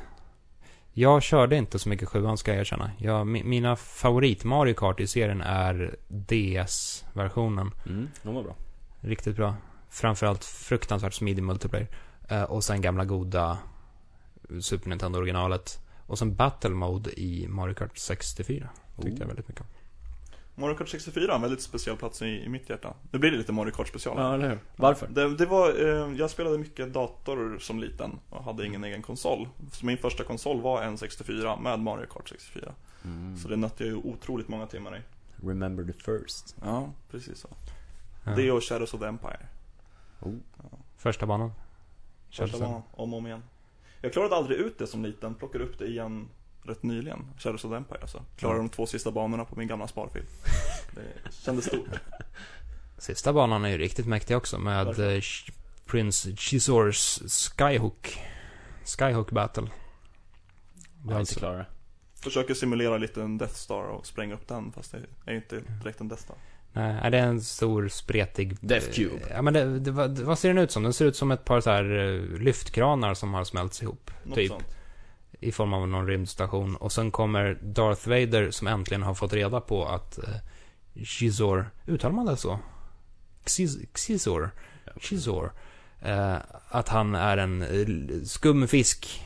Jag körde inte så mycket sjuan ska jag erkänna. Jag, mi- mina favorit Mario Kart i serien är DS-versionen. Mm, de var bra. Riktigt bra. Framförallt fruktansvärt smidig multiplayer. Eh, och sen gamla goda Super Nintendo-originalet. Och sen Battle Mode i Mario Kart 64. Tyckte Oh. jag väldigt mycket om. Mario Kart 64 har en väldigt speciell plats i, i mitt hjärta. Det blir lite Mario Kart special. Ja, eller hur? Varför? Det, det var, eh, jag spelade mycket dator som liten och hade ingen egen konsol. Så min första konsol var en 64 med Mario Kart 64. Mm. Så det nötte jag ju otroligt många timmar i. Remember the first. Ja, precis så. Ja. Det och Shadows of the Empire. Oh. Första banan. Första det. var om och om igen. Jag klarade aldrig ut det som liten, plockade upp det igen rätt nyligen. Shadows of the Empire alltså. Klarade de två sista banorna på min gamla sparfil. Det kändes stort. Sista banan är ju riktigt mäktig också med Varför? eh, Prince Chisors Skyhook. Skyhook Battle. Jag har inte alltså, klarat det. Försöker simulera lite en Death Star och spränga upp den fast det är ju inte direkt en Death Star. nej, det är en stor spretig... Death Cube. Ja, men det, det, vad, vad ser den ut som? Den ser ut som ett par så här eh, lyftkranar som har smälts ihop. Något Typ. sånt. I form av någon rymdstation. Och sen kommer Darth Vader som äntligen har fått reda på att eh, Chizor, uttalar man det så? Xiz- Xizor? Chizor. Eh, att han är en eh, skum fisk.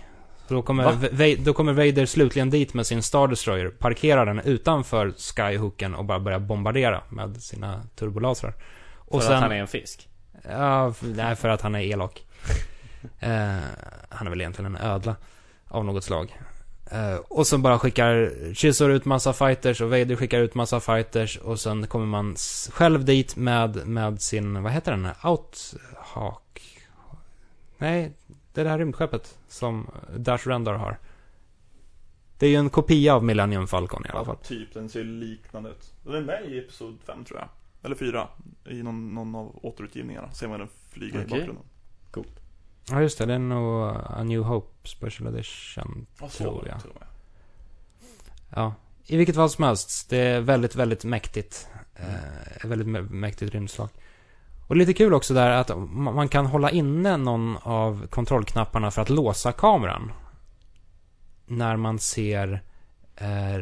Så då kommer, Va? Då kommer Vader slutligen dit med sin Star Destroyer, parkerar den utanför Skyhooken och bara börjar bombardera med sina turbolasrar. För Och sen, att han är en fisk. Ja, nej, för att han är elak. eh, han är väl egentligen en ödla av något slag. Eh, och sen bara skickar Chisor ut massa fighters och Vader skickar ut massa fighters och sen kommer man själv dit med, med sin, vad heter den? Outhawk? Nej, det är det här rymdskeppet som Dash Rendar har. Det är ju en kopia av Millennium Falcon i alla fall. Ja, typ, den ser liknande ut. Den är med i Episod 5 tror jag. Eller 4. I någon, någon av återutgivningarna. Ser man den flyga i Okej. bakgrunden. Ja, just det. Det är nog A New Hope Special Edition. Ja, Tror jag. och med. Ja. I vilket fall som helst, det är väldigt, väldigt mäktigt. Eh, ett väldigt mä- mäktigt rymdslag. Och lite kul också där att ma- man kan hålla inne någon av kontrollknapparna för att låsa kameran. När man ser... Eh,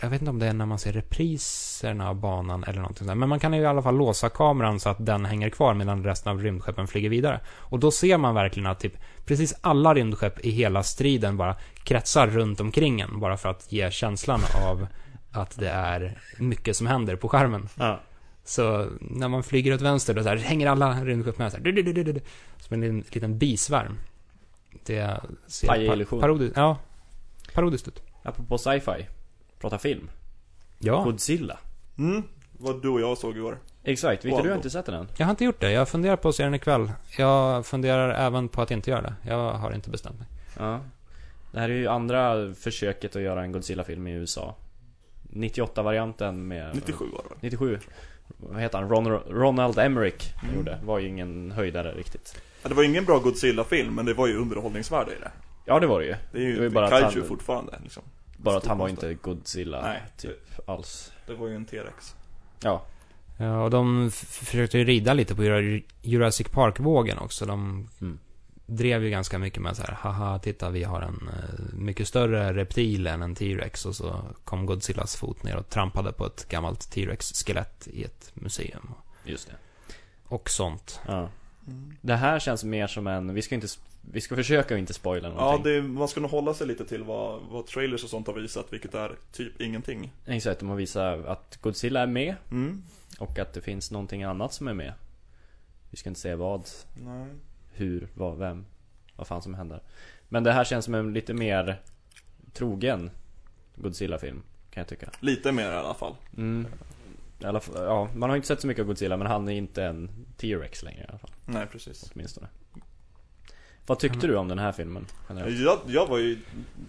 jag vet inte om det är när man ser repriserna av banan eller någonting sånt. Men man kan i alla fall låsa kameran så att den hänger kvar medan resten av rymdskeppen flyger vidare. Och då ser man verkligen att typ precis alla rymdskepp i hela striden bara kretsar runt omkring en. Bara för att ge känslan av att det är mycket som händer på skärmen. Ja. Så när man flyger åt vänster då så här, hänger alla rymdskepp med så här, du, du, du, som en liten, liten bisvärm. Det ser Paj-illusion. parodiskt, ja, parodiskt ut. Apropå sci-fi. Prata film. Ja, Godzilla. Mm, vad du och jag såg igår. Exakt. Victor, du har inte sett den än? jag har inte gjort det. Jag funderar på att se den ikväll. Jag funderar även på att inte göra det. Jag har inte bestämt mig. Ja. Det här är ju andra försöket att göra en Godzilla-film i USA. 98-varianten med... 97 var det väl? 97. Vad heter han? Ron, Ronald Emmerich Mm. gjorde. Var ju ingen höjdare riktigt. Ja, det var ingen bra Godzilla-film, men det var ju underhållningsvärde i det. Ja, det var det ju. Det är ju Det var ju bara kaiju han- fortfarande liksom. Bara att han var inte Godzilla Nej, typ alls. Det var ju en T-rex. Ja. Ja, och de försökte ju rida lite på Jura- Jurassic Park-vågen också. De Mm. drev ju ganska mycket med så här, haha, titta vi har en eh, mycket större reptil än en T-Rex. Och så kom Godzillas fot ner och trampade på ett gammalt T-Rex-skelett i ett museum. Just det. Och sånt. Ja. Mm. Det här känns mer som en... Vi ska inte... Vi ska försöka inte spoila Ja, någonting. det, man ska nog hålla sig lite till vad, vad trailers och sånt har visat, vilket är typ ingenting. Exakt, de har visat att Godzilla är med. Mm. Och att det finns någonting annat som är med. Vi ska inte säga vad, Nej. hur, vad, vem, vad fan som händer. Men det här känns som en lite mer trogen Godzilla-film, kan jag tycka. Lite mer i alla fall. Mm. I alla fall, ja, man har inte sett så mycket av Godzilla, men han är inte en T-Rex längre i alla fall, Nej, precis. åtminstone. Vad tyckte du om den här filmen, generellt? Jag, jag var ju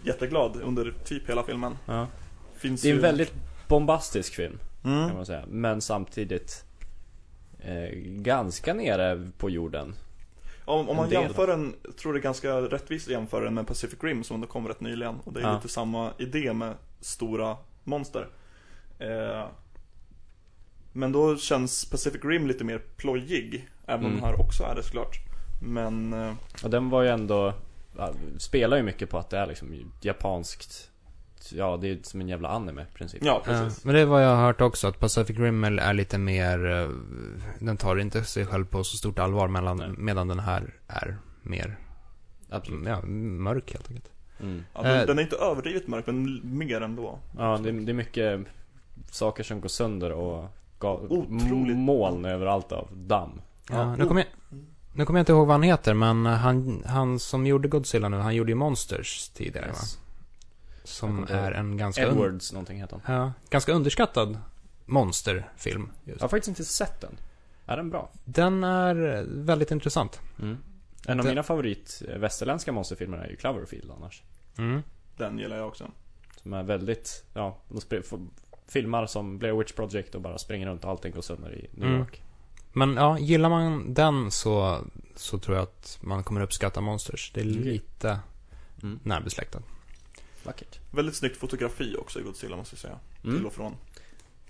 jätteglad under typ hela filmen. Ja. Finns Det är en ju... väldigt bombastisk film, kan Mm. man säga. Men samtidigt eh, ganska nere på jorden. Om, om man en del. jämför den, jag tror det är ganska rättvist att jämföra den med Pacific Rim som kom rätt nyligen. Och det är Ja. lite samma idé med stora monster. Eh, men då känns Pacific Rim lite mer plojig. Även om Mm. den här också är det såklart. Men, eh, Och den var ju ändå ja, Spelar ju mycket på att det är liksom japanskt Ja, det är som en jävla anime i princip ja Ja, precis. men det är vad jag har hört också, att Pacific Rim är lite mer... eh, Den tar inte sig själv på så stort allvar, Nej. medan, den här är mer Absolut ja, mörk helt enkelt. mm. Ja, den, Eh. den är inte överdrivet mörk, men mer ändå. Ja, det, det är mycket saker som går sönder och ga, Otroligt. moln överallt av damm Ja, nu kommer jag, nu kommer jag inte ihåg vad han heter, men han, han som gjorde Godzilla nu, han gjorde ju Monsters tidigare va? Yes. Som Jag kommer är en ganska, un, Edwards någonting heter han ja, ganska underskattad monsterfilm. Just. Jag har faktiskt inte sett den Är den bra? Den är väldigt intressant. Mm. En av mina favorit västerländska monsterfilmer är ju Cloverfield annars Mm. Den gillar jag också. Som är väldigt, ja, de filmar som Blair Witch Project och bara springer runt och allting går sönder i New Mm. Men ja, gillar man den så, så tror jag att man kommer uppskatta Monsters. Det är Okej. lite mm. närbesläktat. Vackert Väldigt snyggt fotografi också i Godzilla måste jag säga. Till mm. och från.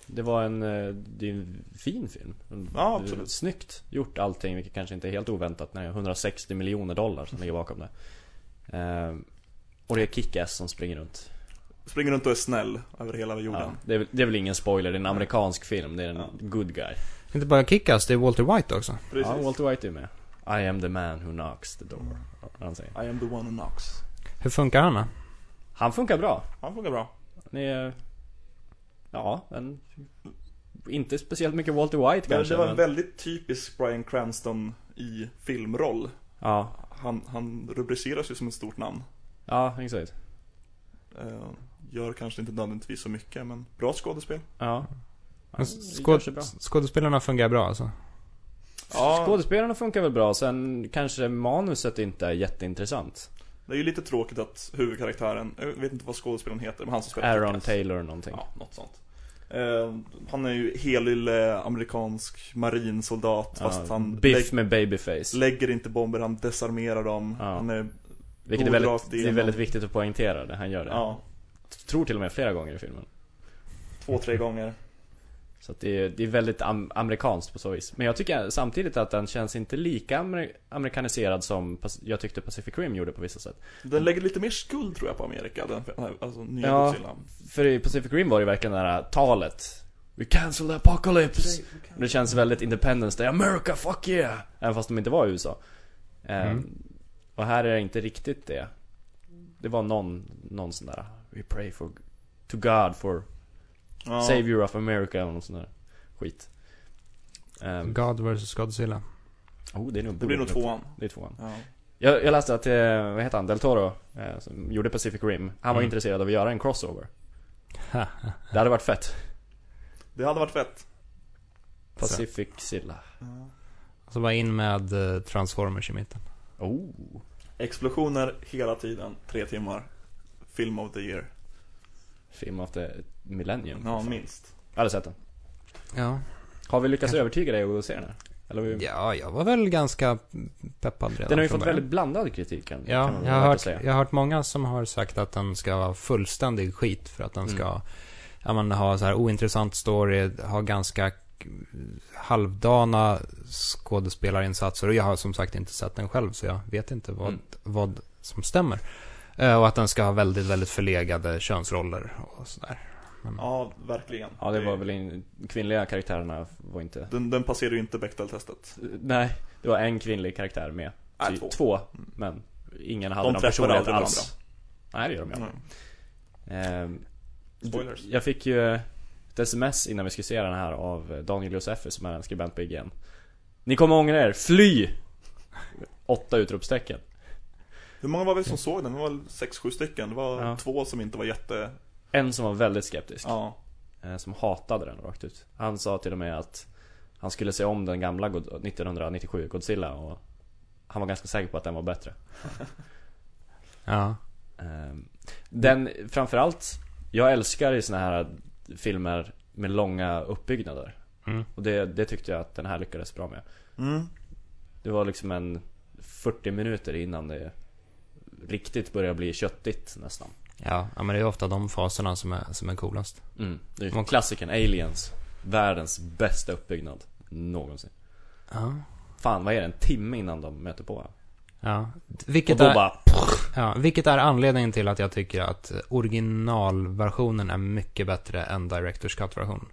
Det var en, eh, det är en fin film. Ja, absolut. Snyggt gjort allting, vilket kanske inte är helt oväntat när det är 160 miljoner dollar som ligger bakom det. Eh, och det är Kick-Ass som springer runt. Springer runt och är snäll över hela jorden. Ja, det, är, väl- det är väl ingen spoiler, det är en amerikansk film. Det är en Ja. good guy. Inte bara Kickass, det är Walter White också. Precis. Ja, Walter White är med. I am the man who knocks the door. Han säger. I am the one who knocks. Hur funkar han då? Han funkar bra. Han funkar bra. Han är... Ja, en... Inte speciellt mycket Walter White Det, kanske. det var en men- väldigt typisk Bryan Cranston i filmroll. Ja, Han, han rubriceras ju som ett stort namn. ja exakt. Eh, gör kanske inte nödvändigtvis så mycket, men bra skådespel. Ja. Men skåd, skådespelarna fungerar bra alltså. Ja, Skådespelarna funkar väl bra, sen kanske manuset inte är jätteintressant. Det är ju lite tråkigt att huvudkaraktären, jag vet inte vad skådespelaren heter, men han som spelar Aaron Kick-Ass. Taylor någonting. Ja, något sånt. Eh, han är ju helylle amerikansk marinsoldat fast Ja, han Biff med babyface. lägger inte bomber, han desarmerar dem. Ja. Han är, Vilket är väldigt, det är väldigt viktigt att poängtera det, han gör det. ja, Tror till och med flera gånger i filmen. två, tre gånger. Så att det, är, det är väldigt am amerikanskt på så vis. Men jag tycker samtidigt att den känns inte lika amer amerikaniserad som jag tyckte Pacific Rim gjorde på vissa sätt. Den lägger lite mer skuld tror jag på Amerika, den, alltså nya Ja. För i Pacific Rim var det verkligen det här talet. We cancel the apocalypse. Det känns väldigt Independence Day. America, fuck yeah! Även fast de inte var i USA. Ehm, Mm. Och här är det inte riktigt det. Det var någon, någon sån där We pray for to God for Ja. Savior of America eller någon sån där skit. Um, God vs Godzilla. oh, det är nog Det blir nog tvåan. Det är tvåan. Ja. Jag, jag läste att, eh, vad heter han, Del Toro, eh, som gjorde Pacific Rim. Han var Mm. intresserad av att göra en crossover. Det hade varit fett. Det hade varit fett. Pacific Silla. Och så bara in med eh, Transformers i mitten. Oh. Explosioner hela tiden, tre timmar. Film of the year. Film of the Millennium. Ja, minst. Jag hade sett den. Ja. Har vi lyckats Kanske. övertyga dig att gå och se den här? Eller vi... Ja, jag var väl ganska peppad redan Den har ju fått början. väldigt blandad kritik kan, Ja, kan man jag har, hört, säga. jag har hört många som har sagt att den ska vara fullständig skit för att den Mm. ska ja, men, ha så här ointressant story, ha ganska halvdana skådespelarinsatser och jag har som sagt inte sett den själv så jag vet inte vad, Mm. vad som stämmer. Eh, och att den ska ha väldigt, väldigt förlegade könsroller och sådär. Men, Ja, verkligen. Ja, det var väl in... kvinnliga karaktärerna var inte... Den, den passerar ju inte Bechdel-testet. Nej, det var en kvinnlig karaktär med. Nej, två. två. Men ingen hade De någon personlighet alls. Nej, det gör de ju Mm. Ehm, Spoilers. Jag fick ju ett sms innan vi skulle se den här av Daniel Joseffe som är en skribent på IGN. Ni kommer ångra er, fly! Åtta utropstecken. Hur många var vi som såg den? Det var väl sex, sju stycken. Det var Ja. två som inte var jätte... En som var väldigt skeptisk. Ja. eh, Som hatade den rakt ut. Han sa till och med att han skulle se om den gamla God- 1997 Godzilla och han var ganska säker på att den var bättre. ja. Ehm, Den, framförallt, jag älskar i såna här filmer med långa uppbyggnader. Mm. Och det, det tyckte jag att den här lyckades bra med. Mm. Det var liksom en 40 minuter innan det riktigt började bli köttigt nästan. Ja, men det är ofta de faserna som är, som är coolast. Mm. Det är ju klassikern Aliens. Världens bästa uppbyggnad någonsin. Ja. Fan, vad är det? En timme innan de möter på? Ja. Och Vilket då är, bara... ja, vilket är anledningen till att jag tycker att originalversionen är mycket bättre än Directors Cut-versionen.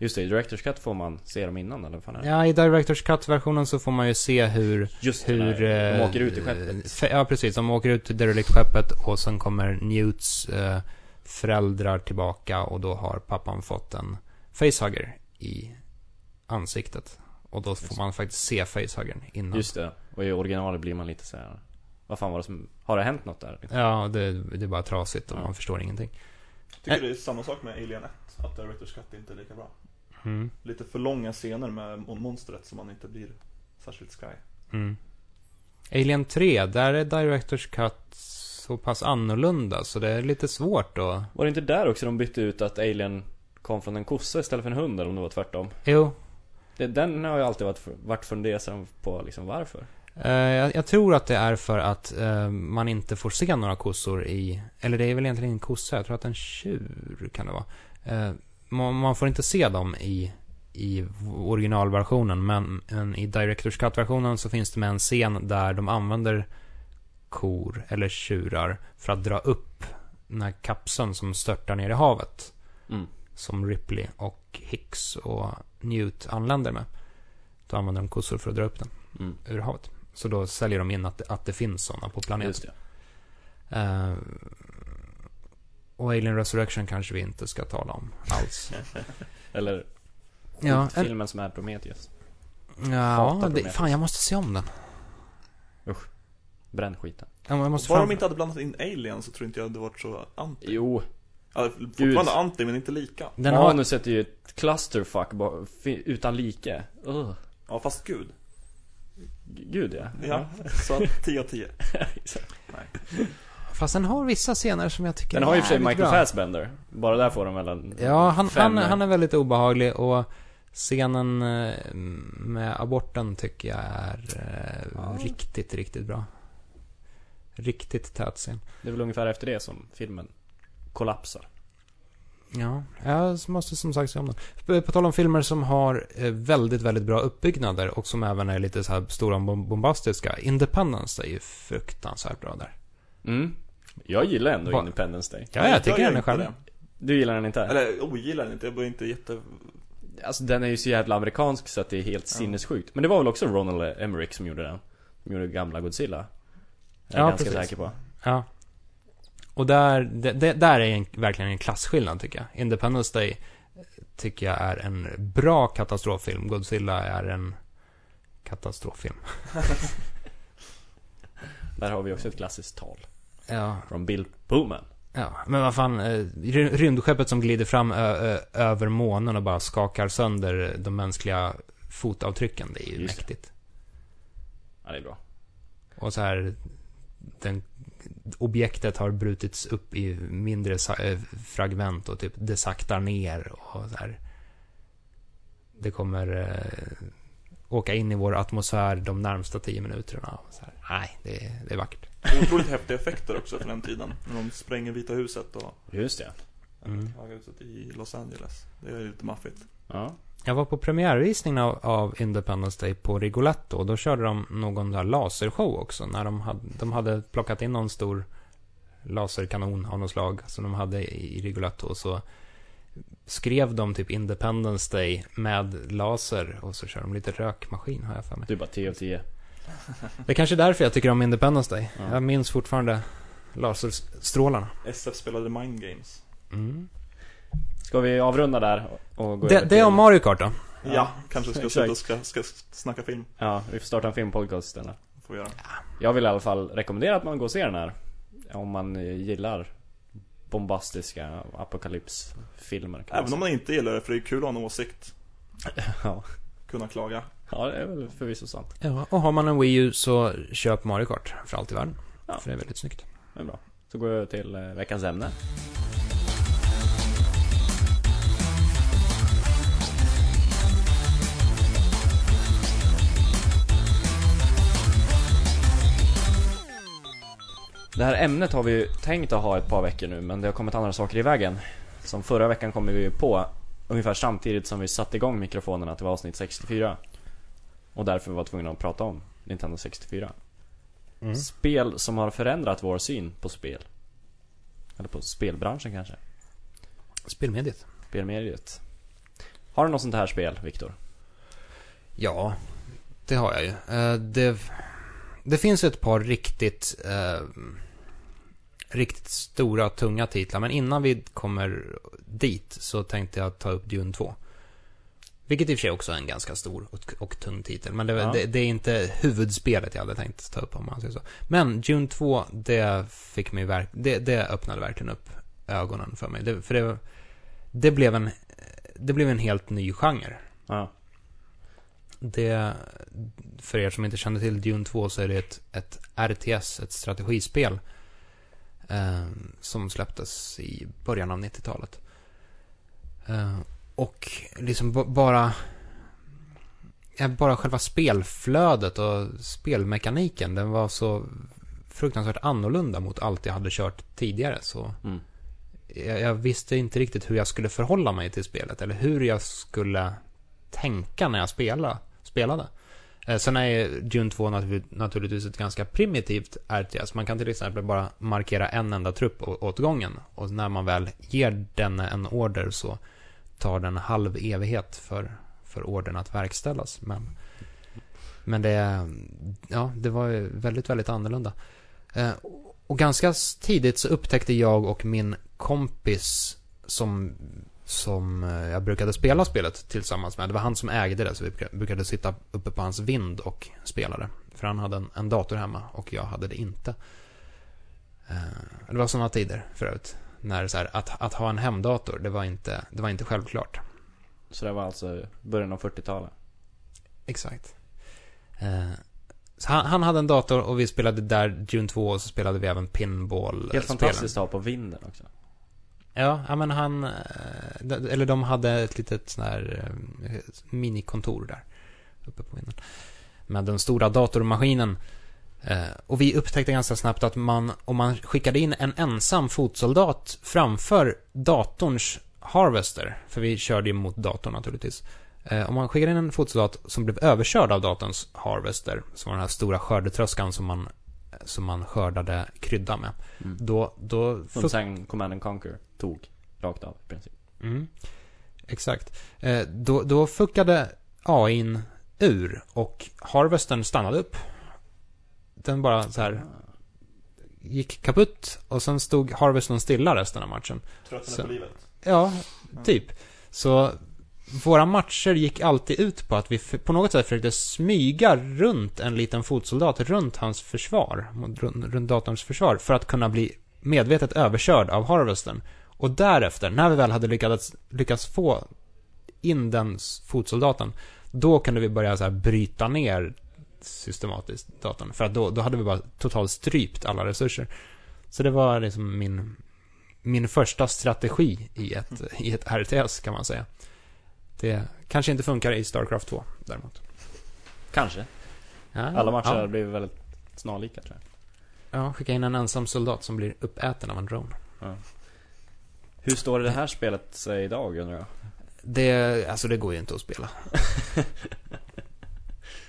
Just det, i Directors Cut får man se dem innan eller vad fan är det? Ja, i Directors Cut-versionen så får man ju se hur... Just det, hur när de eh, åker ut i skeppet. Ja, precis. De åker ut till derelict-skeppet och sen kommer Newts eh, föräldrar tillbaka och då har pappan fått en facehugger i ansiktet. Och då får man faktiskt se facehuggern innan. Just det, och i originalet blir man lite så här. Vad fan var det som... Har det hänt något där? Ja, det, det är bara trasigt och Ja. man förstår ingenting. Jag tycker det är samma sak med Alien 1. Att Directors Cut inte är lika bra. Mm. Lite för långa scener med mon- monstret som man inte blir särskilt skraj. Mm. Alien 3, där är Directors Cut så pass annorlunda så det är lite svårt att... Var det inte där också de bytte ut att Alien kom från en kossa istället för en hund eller om det var tvärtom? Jo, Det, den har jag alltid varit, varit fundersam på liksom varför. eh, jag, jag tror att det är för att eh, man inte får se några kossor i... Eller det är väl egentligen en kossa, jag tror att en tjur kan det vara. Eh, man, får inte se dem i, i originalversionen, men, men i Directors Cut-versionen så finns det med en scen där de använder kor eller tjurar för att dra upp den här kapseln som störtar ner i havet. Mm. som Ripley och Hicks och Newt anländer med. Då använder de kossor för att dra upp den Mm. ur havet. Så då säljer de in att, att det finns sådana på planeten. Och Alien Resurrection kanske vi inte ska tala om alls. Eller ja, en, filmen som är Prometheus. ja hatar det, Prometheus. fan jag måste se om den. Bränn skiten. Ja, Jag måste Bara fram... de inte hade blandat in Alien så tror inte jag det hade varit så anti. Jo, Ja, fortfarande anti men inte lika. Den har... manuset är ju ett clusterfuck utan like. Ugh. Ja fast gud. Gud ja. Ja, så 10 av 10. Fast den har vissa scener som jag tycker Den har ju för sig Michael bra. Fassbender. Bara där får de mellan Ja, han, fem, han, han är väldigt obehaglig och scenen eh, med aborten tycker jag är eh, Ja. riktigt, riktigt bra. Riktigt tät scen. Det är väl ungefär efter det som filmen kollapsar. Ja, jag måste som sagt se om den. På- tal om filmer som har eh, väldigt, väldigt bra uppbyggnader och som även är lite så här stora och bom- bombastiska. Independence är ju fruktansvärt bra där. Mm. Jag gillar ändå Va- Independence Day. Ja, jag tycker gör den är charmig. det. Du gillar den inte? Eller ogillar den inte, jag blir inte jätte... Alltså den är ju så jävla amerikansk så att det är helt Ja. sinnessjukt. Men det var väl också Ronald Emmerich som gjorde den? Som gjorde gamla Godzilla? Jag är Ja, ganska precis. säker på. Ja. Och där, det, där är en, verkligen en klasskillnad tycker jag. Independence Day eh, tycker jag är en bra katastroffilm. Godzilla är en katastroffilm. Där har vi också ett klassiskt tal. Ja, Från Bill Pullman. ja. Men vad fan, eh, ry- rymdskeppet som glider fram över månen och bara skakar sönder de mänskliga fotavtrycken. Det är ju Just det. mäktigt. Ja, det är bra. Och så här, den, objektet har brutits upp i mindre eh, fragment och typ det saktar ner och så här. Det kommer eh, åka in i vår atmosfär de närmsta tio minuterna. Och så här. Nej, det, det är vackert. Otroligt häftiga effekter också för den tiden. När de spränger Vita huset och Just det. Mm. Höga huset i Los Angeles. Det är lite maffigt. Ja. Jag var på premiärvisningen av, av Independence Day på Rigoletto och då körde de någon där lasershow också. När de hade, de hade plockat in någon stor laserkanon av något slag som de hade i Rigoletto och så skrev de typ Independence Day med laser och så kör de lite rökmaskin har jag för mig. Du är bara 10 av 10. Det är kanske är därför jag tycker om Independence Day. Ja. Jag minns fortfarande laserstrålarna. SF spelade Mind Games. Mm. Ska vi avrunda där och gå Det, över det är om till- Mario Kart då. Ja, kanske ska och ska, ska snacka film. Ja, vi får starta en filmpodcast istället. Får vi göra. Jag vill i alla fall rekommendera att man går och ser den här. Om man gillar bombastiska apokalypsfilmer. Även om man inte gillar det, för det är kul att ha en åsikt. Ja. Kunna klaga. Ja, det är väl förvisso sant. Ja, och har man en Wii U så köp Mario Kart för allt i världen. Ja. För det är väldigt snyggt. Det är bra. Så går jag till eh, veckans ämne. Det här ämnet har vi ju tänkt att ha ett par veckor nu men det har kommit andra saker i vägen. Som förra veckan kom vi ju på ungefär samtidigt som vi satte igång mikrofonerna till avsnitt 64. Och därför var tvungna att prata om Nintendo 64. Mm. Spel som har förändrat vår syn på spel. Eller på spelbranschen kanske. Spelmediet. Spelmediet. Har du något sånt här spel, Viktor? Ja, det har jag ju. Eh, det, det finns ett par riktigt, eh, riktigt stora, tunga titlar. Men innan vi kommer dit så tänkte jag ta upp Dune 2. Vilket i och för sig också är en ganska stor och, och tung titel. Men det, Ja. det, det är inte huvudspelet jag hade tänkt ta upp om man säger så. Men Dune 2, det fick mig verk, det, det öppnade verkligen upp ögonen för mig. Det, för det, det blev en, det blev en helt ny genre. Ja. Det, för er som inte känner till Dune 2 så är det ett, ett RTS, ett strategispel. Eh, som släpptes i början av 90-talet. Eh, och liksom bara... Bara själva spelflödet och spelmekaniken, den var så fruktansvärt annorlunda mot allt jag hade kört tidigare. Så Mm. jag, jag visste inte riktigt hur jag skulle förhålla mig till spelet. Eller hur jag skulle tänka när jag spela, spelade. Eh, Sen är Dune 2 natur- naturligtvis ett ganska primitivt RTS. Man kan till exempel bara markera en enda trupp åt gången. Och när man väl ger den en order så tar det en halv evighet för, för ordern att verkställas. Men, men det, ja, det var ju väldigt, väldigt annorlunda. Eh, Och ganska tidigt så upptäckte jag och min kompis som, som eh, jag brukade spela spelet tillsammans med. Det var han som ägde det, så vi brukade- brukade sitta uppe på hans vind och spela det. För han hade en, en dator hemma och jag hade det inte. Eh, Det var sådana tider förut. När så här, att, att ha en hemdator, det var inte, det var inte självklart. Så det var alltså början av 40-talet. Exakt. Eh, Så han, han hade en dator och vi spelade där Dune 2 och så spelade vi även pinball Helt fantastiskt att ha på vinden också. Ja, men han, eh, eller de hade ett litet sån här eh, minikontor där uppe på vinden. Med den stora datormaskinen. Eh, Och vi upptäckte ganska snabbt att man, om man skickade in en ensam fotsoldat framför datorns harvester, för vi körde ju mot datorn naturligtvis. Eh, Om man skickade in en fotsoldat som blev överkörd av datorns harvester, som var den här stora skördetröskan som man, som man skördade krydda med. Mm. Då, då Som sen Command and Conquer tog rakt av i princip. Mm. Exakt. Eh, då, då fuckade AIn ur och Harvestern stannade upp. Den bara så här gick kaputt och sen stod Harvestern stilla resten av matchen. Tröttnade på livet. Ja, typ. Så våra matcher gick alltid ut på att vi på något sätt försökte smyga runt en liten fotsoldat runt hans försvar, runt, datorns försvar, för att kunna bli medvetet överkörd av Harvestern. Och därefter, när vi väl hade lyckats, lyckats få in den fotsoldaten, då kunde vi börja så här bryta ner systematiskt datorn. För att då, då hade vi bara totalt strypt alla resurser. Så det var liksom min, min första strategi i ett, i ett RTS kan man säga. Det kanske inte funkar i Starcraft 2 däremot. Kanske. Ja, Alla matcher ja, blir väldigt snarlika tror jag. ja, skicka in en ensam soldat som blir uppäten av en drone. Hur står det här spelet sig idag undrar jag? Det, alltså det går ju inte att spela.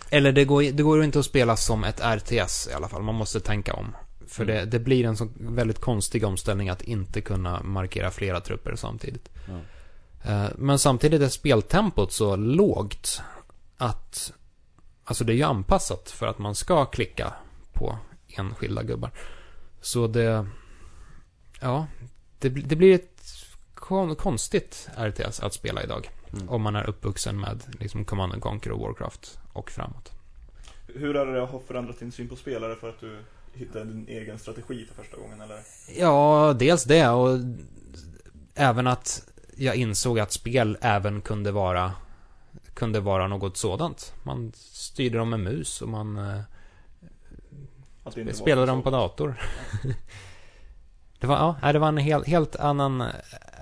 Eller det går, det går inte att spela som ett RTS i alla fall. Man måste tänka om. För det, det blir en så väldigt konstig omställning att inte kunna markera flera trupper samtidigt. Eh, Men samtidigt är speltempot så lågt att Alltså det är ju anpassat för att man ska klicka på enskilda gubbar. Så det Ja, det, det blir ett kon, konstigt RTS att spela idag. Mm. Om man är uppvuxen med liksom Command and Conquer och Warcraft och framåt. Hur är det att ha förändrat din syn på spelare för att du hittade din egen strategi för första gången eller? Ja, dels det och även att jag insåg att spel även kunde vara kunde vara något sådant. Man styrde dem med mus och man eh, inte var spelade dem på dator. det var, ja, det var en helt, helt annan,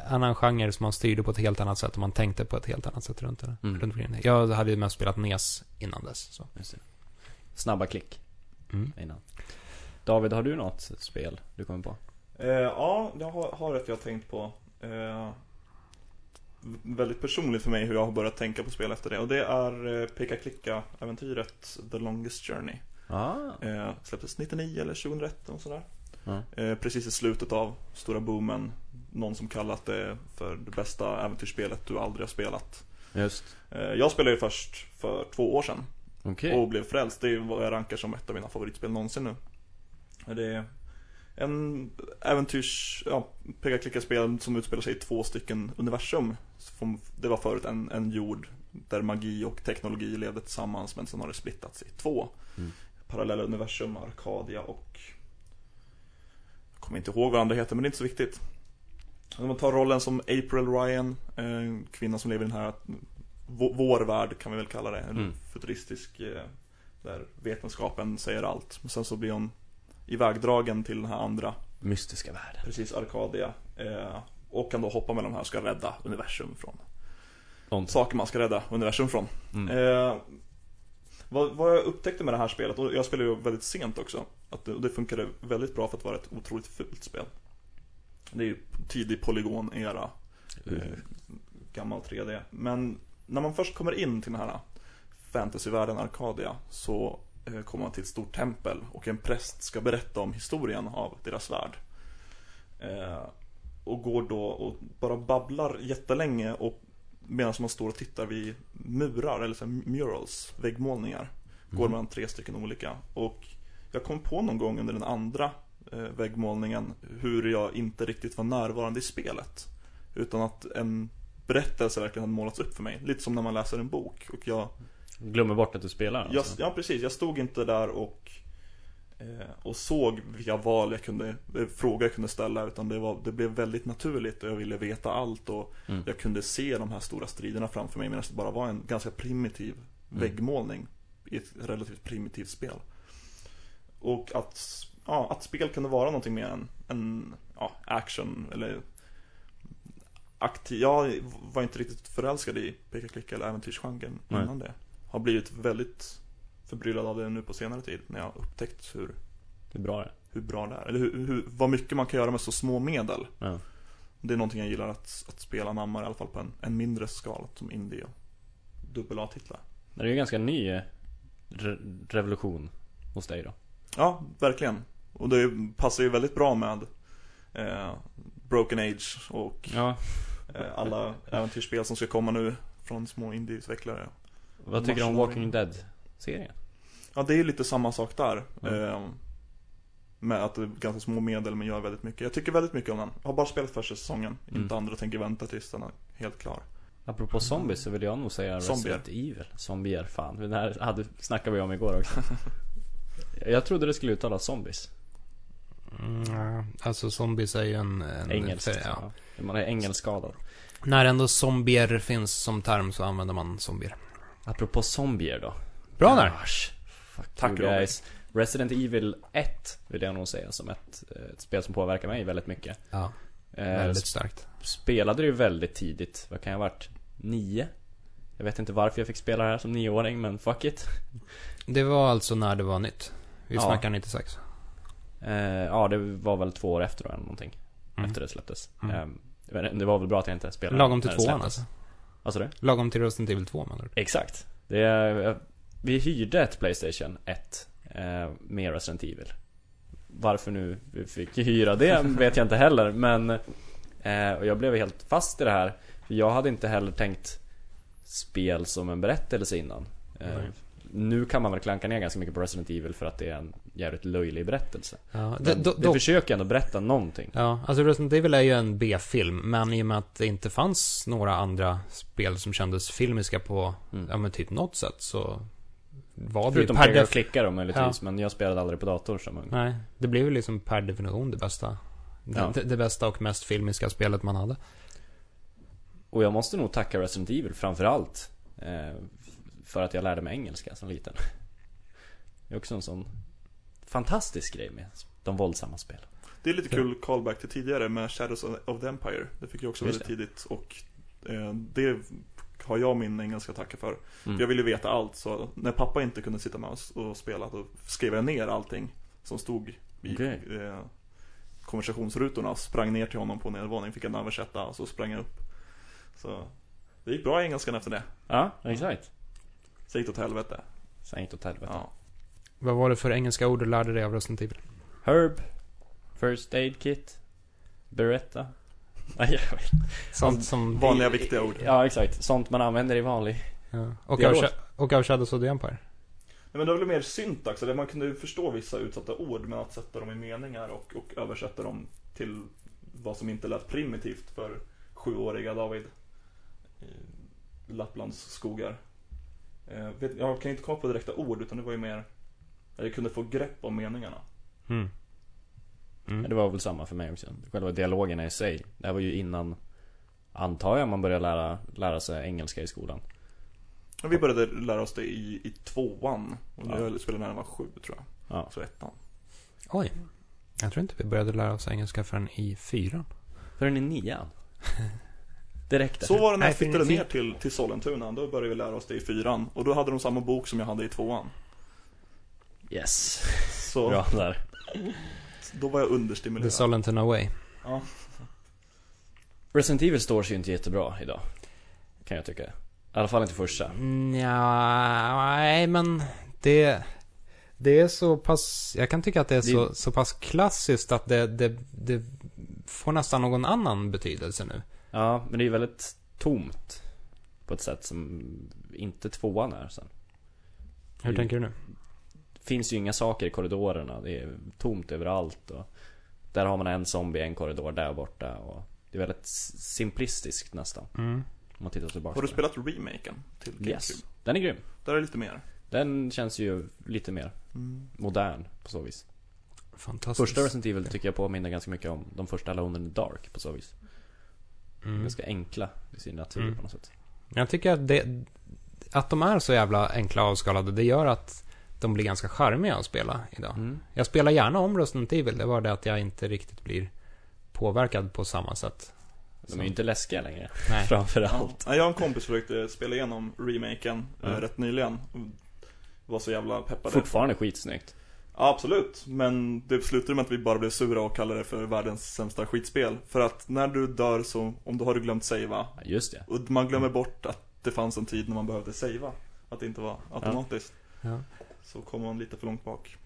annan genre som man styrde på ett helt annat sätt och man tänkte på ett helt annat sätt runt det. Mm. Runt det. Jag hade ju mest spelat NES innan dess. Så. Snabba klick Mm. innan. David, har du något spel du kommer på? Eh, ja, jag har, har ett jag har tänkt på. Eh, väldigt personligt för mig hur jag har börjat tänka på spel efter det. Och det är eh, peka-klicka-äventyret The Longest Journey. Ah. Eh, släpptes 99 eller 2001 och sådär. Eh, precis i slutet av stora boomen. Någon som kallat det för det bästa äventyrsspelet du aldrig har spelat. Just. Eh, jag spelade ju först för två år sedan. Okej. Och blev frälst. Det är vad jag rankar som ett av mina favoritspel någonsin nu. Det är en äventyrs, ja, peka-klicka-spel som utspelar sig i två stycken universum. Det var förut en, en jord där magi och teknologi levde tillsammans men sen har det splittats i två. Mm. Parallella universum, Arcadia och Jag kommer inte ihåg vad andra heter men det är inte så viktigt. Om man tar rollen som April Ryan, en kvinna som lever i den här vå- vår värld kan vi väl kalla det. En Mm. futuristisk eh, där vetenskapen säger allt. Men sen så blir hon ivägdragen till den här andra, Mystiska världen. precis Arcadia. Eh, och kan då hoppa mellan de här och ska rädda universum från Någonting. saker man ska rädda universum från. Mm. Eh, vad, vad jag upptäckte med det här spelet, och jag spelade ju väldigt sent också, att det, det funkade väldigt bra för att vara ett otroligt fult spel. Det är ju tidig polygon-era, Mm. eh, gammal 3D. Men när man först kommer in till den här fantasyvärlden Arcadia så eh, kommer man till ett stort tempel och en präst ska berätta om historien av deras värld. Eh, och går då och bara babblar jättelänge och medan man står och tittar vid murar eller så murals, väggmålningar. Går Mm. mellan tre stycken olika. Och jag kom på någon gång under den andra väggmålningen hur jag inte riktigt var närvarande i spelet. Utan att en berättelse verkligen hade målats upp för mig. Lite som när man läser en bok. Och jag, Glömmer bort att du spelar jag alltså. ja precis, jag stod inte där och eh, och såg vilka val jag kunde, eh, frågor jag kunde ställa utan det, var, det blev väldigt naturligt och jag ville veta allt och Mm. jag kunde se de här stora striderna framför mig medan det bara var en ganska primitiv Mm. väggmålning i ett relativt primitivt spel. Och att, ja, att spel kunde vara någonting mer än, än ja, action eller aktiv. Jag var inte riktigt förälskad i peka-klicka eller äventyrsgenren Nej. innan det. Har blivit väldigt förbryllad av det nu på senare tid när jag upptäckt hur, är bra det. hur bra det är. Eller hur, hur, vad mycket man kan göra med så små medel. Ja. Det är någonting jag gillar att, att spela anammar i alla fall på en, en mindre skala som indie och dubbel A-titlar. Det är ju en ganska ny eh, re- revolution hos dig då. Ja, verkligen. Och det passar ju väldigt bra med eh, Broken Age och Ja. eh, alla äventyrsspel som ska komma nu från små indieutvecklare. Vad tycker du om. Walking Dead-serien? Ja, det är ju lite samma sak där. Mm. Eh, med att det är ganska små medel men gör väldigt mycket. Jag tycker väldigt mycket om den. Jag har bara spelat första säsongen. Mm. Inte andra, tänker vänta tills den är helt klar. Apropå zombies så vill jag nog säga Zombier. Resident Evil. Zombier, fan. Det här hade, snackade vi om igår också. jag trodde det skulle uttalas zombies. Mm, ja, alltså zombies är ju en... en Engelskt. Ja. Ja. Man är engelskskadad. När ändå zombier finns som term så använder man zombier. Apropå zombier då. Bra där! Gosh. Fuck Tack, you guys. Resident Evil 1 vill jag nog säga som ett, ett spel som påverkar mig väldigt mycket. Ja, Eh, väldigt starkt. spelade det ju väldigt tidigt. Vad kan jag ha varit? Nio? Jag vet inte varför jag fick spela det här som nioåring, men fuck it. Det var alltså när det var nytt. Vi Ja. snackar 96. Eh, ja, det var väl två år efter då, eller någonting. Mm. Efter det släpptes. Mm. Eh, inte, det var väl bra att jag inte spelade Lagom till tvåan alltså. Alltså det? Lagom till Resident Evil 2 man Exakt. Det är, vi hyrde ett Playstation 1 eh, med Resident Evil. Varför nu vi fick hyra det vet jag inte heller men eh, Och jag blev helt fast i det här För jag hade inte heller tänkt Spel som en berättelse innan eh, Nej. Nu kan man väl klanka ner ganska mycket på Resident Evil för att det är en jävligt löjlig berättelse Ja, Men do, det försöker ändå berätta någonting ja, alltså Resident Evil är ju en B-film, men i och med att det inte fanns några andra spel som kändes filmiska på, Mm. ja men typ något sätt så var det Förutom och def- klicka då möjligtvis Men jag spelade aldrig på dator som ung Nej, det blev ju liksom per definition det bästa. Ja. Det, det bästa och mest filmiska spelet man hade. Och jag måste nog tacka Resident Evil framförallt eh, För att jag lärde mig engelska som liten Det är också en sån Fantastisk grej med de våldsamma spelen Det är lite kul callback till tidigare med Shadows of the Empire. Det fick jag också Just väldigt tidigt och eh, det har jag min engelska att tacka för. Mm. Jag ville veta allt så när pappa inte kunde sitta med oss och spela då skrev jag ner allting som stod i Okej. eh, konversationsrutorna. Sprang ner till honom på nedervåningen, fick en översätta och så sprang jag upp. Så det gick bra i engelskan efter det. Ja, exakt Gick det åt helvete. Sen gick det åt helvete Ja. Vad var det för engelska ord du lärde dig av Resident Evil? Herb First Aid Kit Beretta Nej, jag vet. Sånt som... Vanliga viktiga ord. Ja, exakt. Sånt man använder i vanlig Ja. Och, av, och Shadows of the Empire? Nej, men det var väl mer syntax, eller man kunde förstå vissa utsatta ord men att sätta dem i meningar och, och översätta dem till vad som inte lät primitivt för sjuåriga David i Lapplands skogar. Eh, vet, jag kan inte komma på direkta ord utan det var ju mer jag kunde få grepp om meningarna. Mm. Men Det var väl samma för mig också. Själva dialogerna i sig. Det här var ju innan Antar jag man började lära, lära sig engelska i skolan. Men vi började lära oss det i, i tvåan och Ja. jag spelade när jag var sju tror jag. Ja. Så ettan. Oj. Jag tror inte vi började lära oss engelska förrän i fyran. Förrän i nian. Direkt Så var det när jag flyttade ner till, till Sollentuna. Då började vi lära oss det i fyran. Och då hade de samma bok som jag hade i tvåan. Yes. Så Bra där. då var jag The understimulerad. Solentina Way. Ja. Resident Evil står sig ju inte jättebra idag. Kan jag tycka. I alla fall inte första. Ja, nej men det... Det är så pass... Jag kan tycka att det är Det- så, så pass klassiskt att det, det, det får nästan någon annan betydelse nu. Ja, men det är ju väldigt tomt. På ett sätt som inte tvåan är sen. Hur Mm. tänker du nu? Det finns ju inga saker i korridorerna. Det är tomt överallt. Och där har man en zombie i en korridor där borta. Och det är väldigt simplistiskt nästan. Mm. Om man tittar tillbaka Har du det. spelat remaken till GameCube? Yes. Den är grym. Där är det lite mer. Den känns ju lite mer Mm. modern på så vis. Fantastiskt. Första Resident Evil tycker jag påminner ganska mycket om de första Alone in the Dark på så vis. Mm. Ganska enkla i sin natur Mm. på något sätt. Jag tycker att det... Att de är så jävla enkla och avskalade, det gör att de blir ganska charmiga att spela idag. Mm. Jag spelar gärna om Resident Evil, det var det att jag inte riktigt blir påverkad på samma sätt. De är ju inte läskiga längre. Nej. Framförallt. Ja, jag och en kompis försökte spela igenom remaken eh, Mm. rätt nyligen. Var så jävla peppade. Fortfarande skitsnyggt. Ja, absolut. Men det slutade med att vi bara blev sura och kallade det för världens sämsta skitspel. För att när du dör så, om du har du glömt savea. Ja, just det. Och man glömmer bort att det fanns en tid när man behövde savea. Att det inte var automatiskt. Ja. Så kommer man lite för långt bak.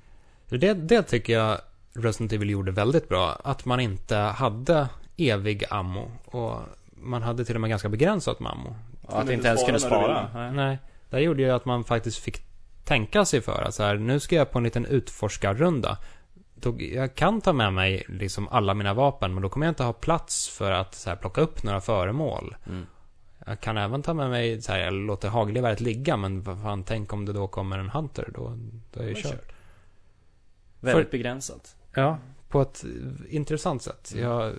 Det, det tycker jag Resident Evil gjorde väldigt bra. Att man inte hade evig ammo. Och man hade till och med ganska begränsat med ammo. Ja, att inte ens spara kunde spara. Nej. Nej, det gjorde ju att man faktiskt fick tänka sig för att så här, nu ska jag på en liten utforskarrunda. Jag kan ta med mig liksom alla mina vapen, men då kommer jag inte ha plats för att så här, plocka upp några föremål. Mm. Jag kan även ta med mig, så här, jag låter hagelgeväret ligga, men vad fan, tänk om det då kommer en hunter, då, då är jag Det kört. Väldigt begränsat. Ja, på ett intressant sätt. Mm. Jag,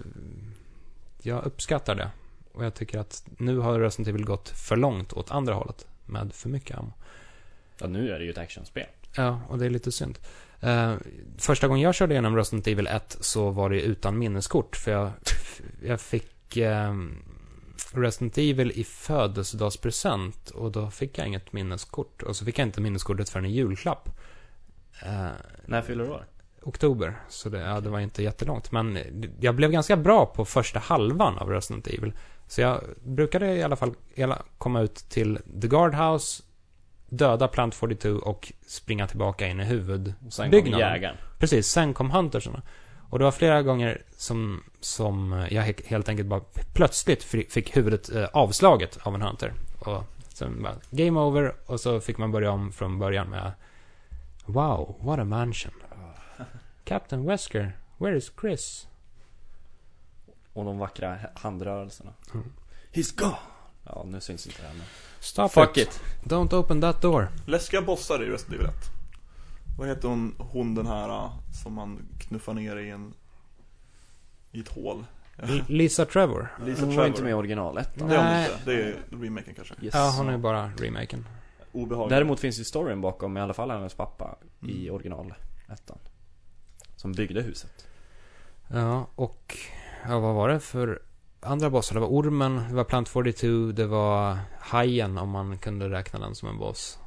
jag uppskattar det. Och jag tycker att nu har Resident Evil gått för långt åt andra hållet. Med för mycket ammo. Ja, nu är det ju ett actionspel. Ja, och det är lite synd. Eh, första gången jag körde igenom Resident Evil 1 så var det utan minneskort. För jag, jag fick eh, Resident Evil i födelsedagspresent. Och då fick jag inget minneskort. Och så fick jag inte minneskortet förrän i julklapp. Eh, När fyller du år? oktober. Så det, ja, det var inte jättelångt. Men jag blev ganska bra på första halvan av Resident Evil. Så jag brukade i alla fall komma ut till The Guardhouse, döda Plant 42 och springa tillbaka in i huvud. Och sen kom jägaren. Precis, sen kom Huntersarna. Och det var flera gånger som, som jag he- helt enkelt bara plötsligt fick huvudet eh, avslaget av en Hunter. Och sen bara, game over, och så fick man börja om från början med Wow, what a mansion. Captain Wesker, where is Chris? Och de vackra handrörelserna. Mm. He's gone! Ja, nu syns inte det här men... Stop Fuck it. it! Don't open that door. Läskiga bossar i Resident Evil 1. Vad heter hon, hon den här ah, som man knuffar ner i en... I ett hål? Lisa Trevor. Lisa Hon var inte med i originalet då. Det är Nej. inte. Det är remaken kanske. Yes. Ja, hon är bara remaken. Obehagligt. Däremot finns ju storyn bakom i alla fall hennes pappa i Mm. original ettan. Som byggde huset. Ja, och ja, vad var det för andra bossar? Det var Ormen, det var Plant 42, det var Hajen om man kunde räkna den som en boss.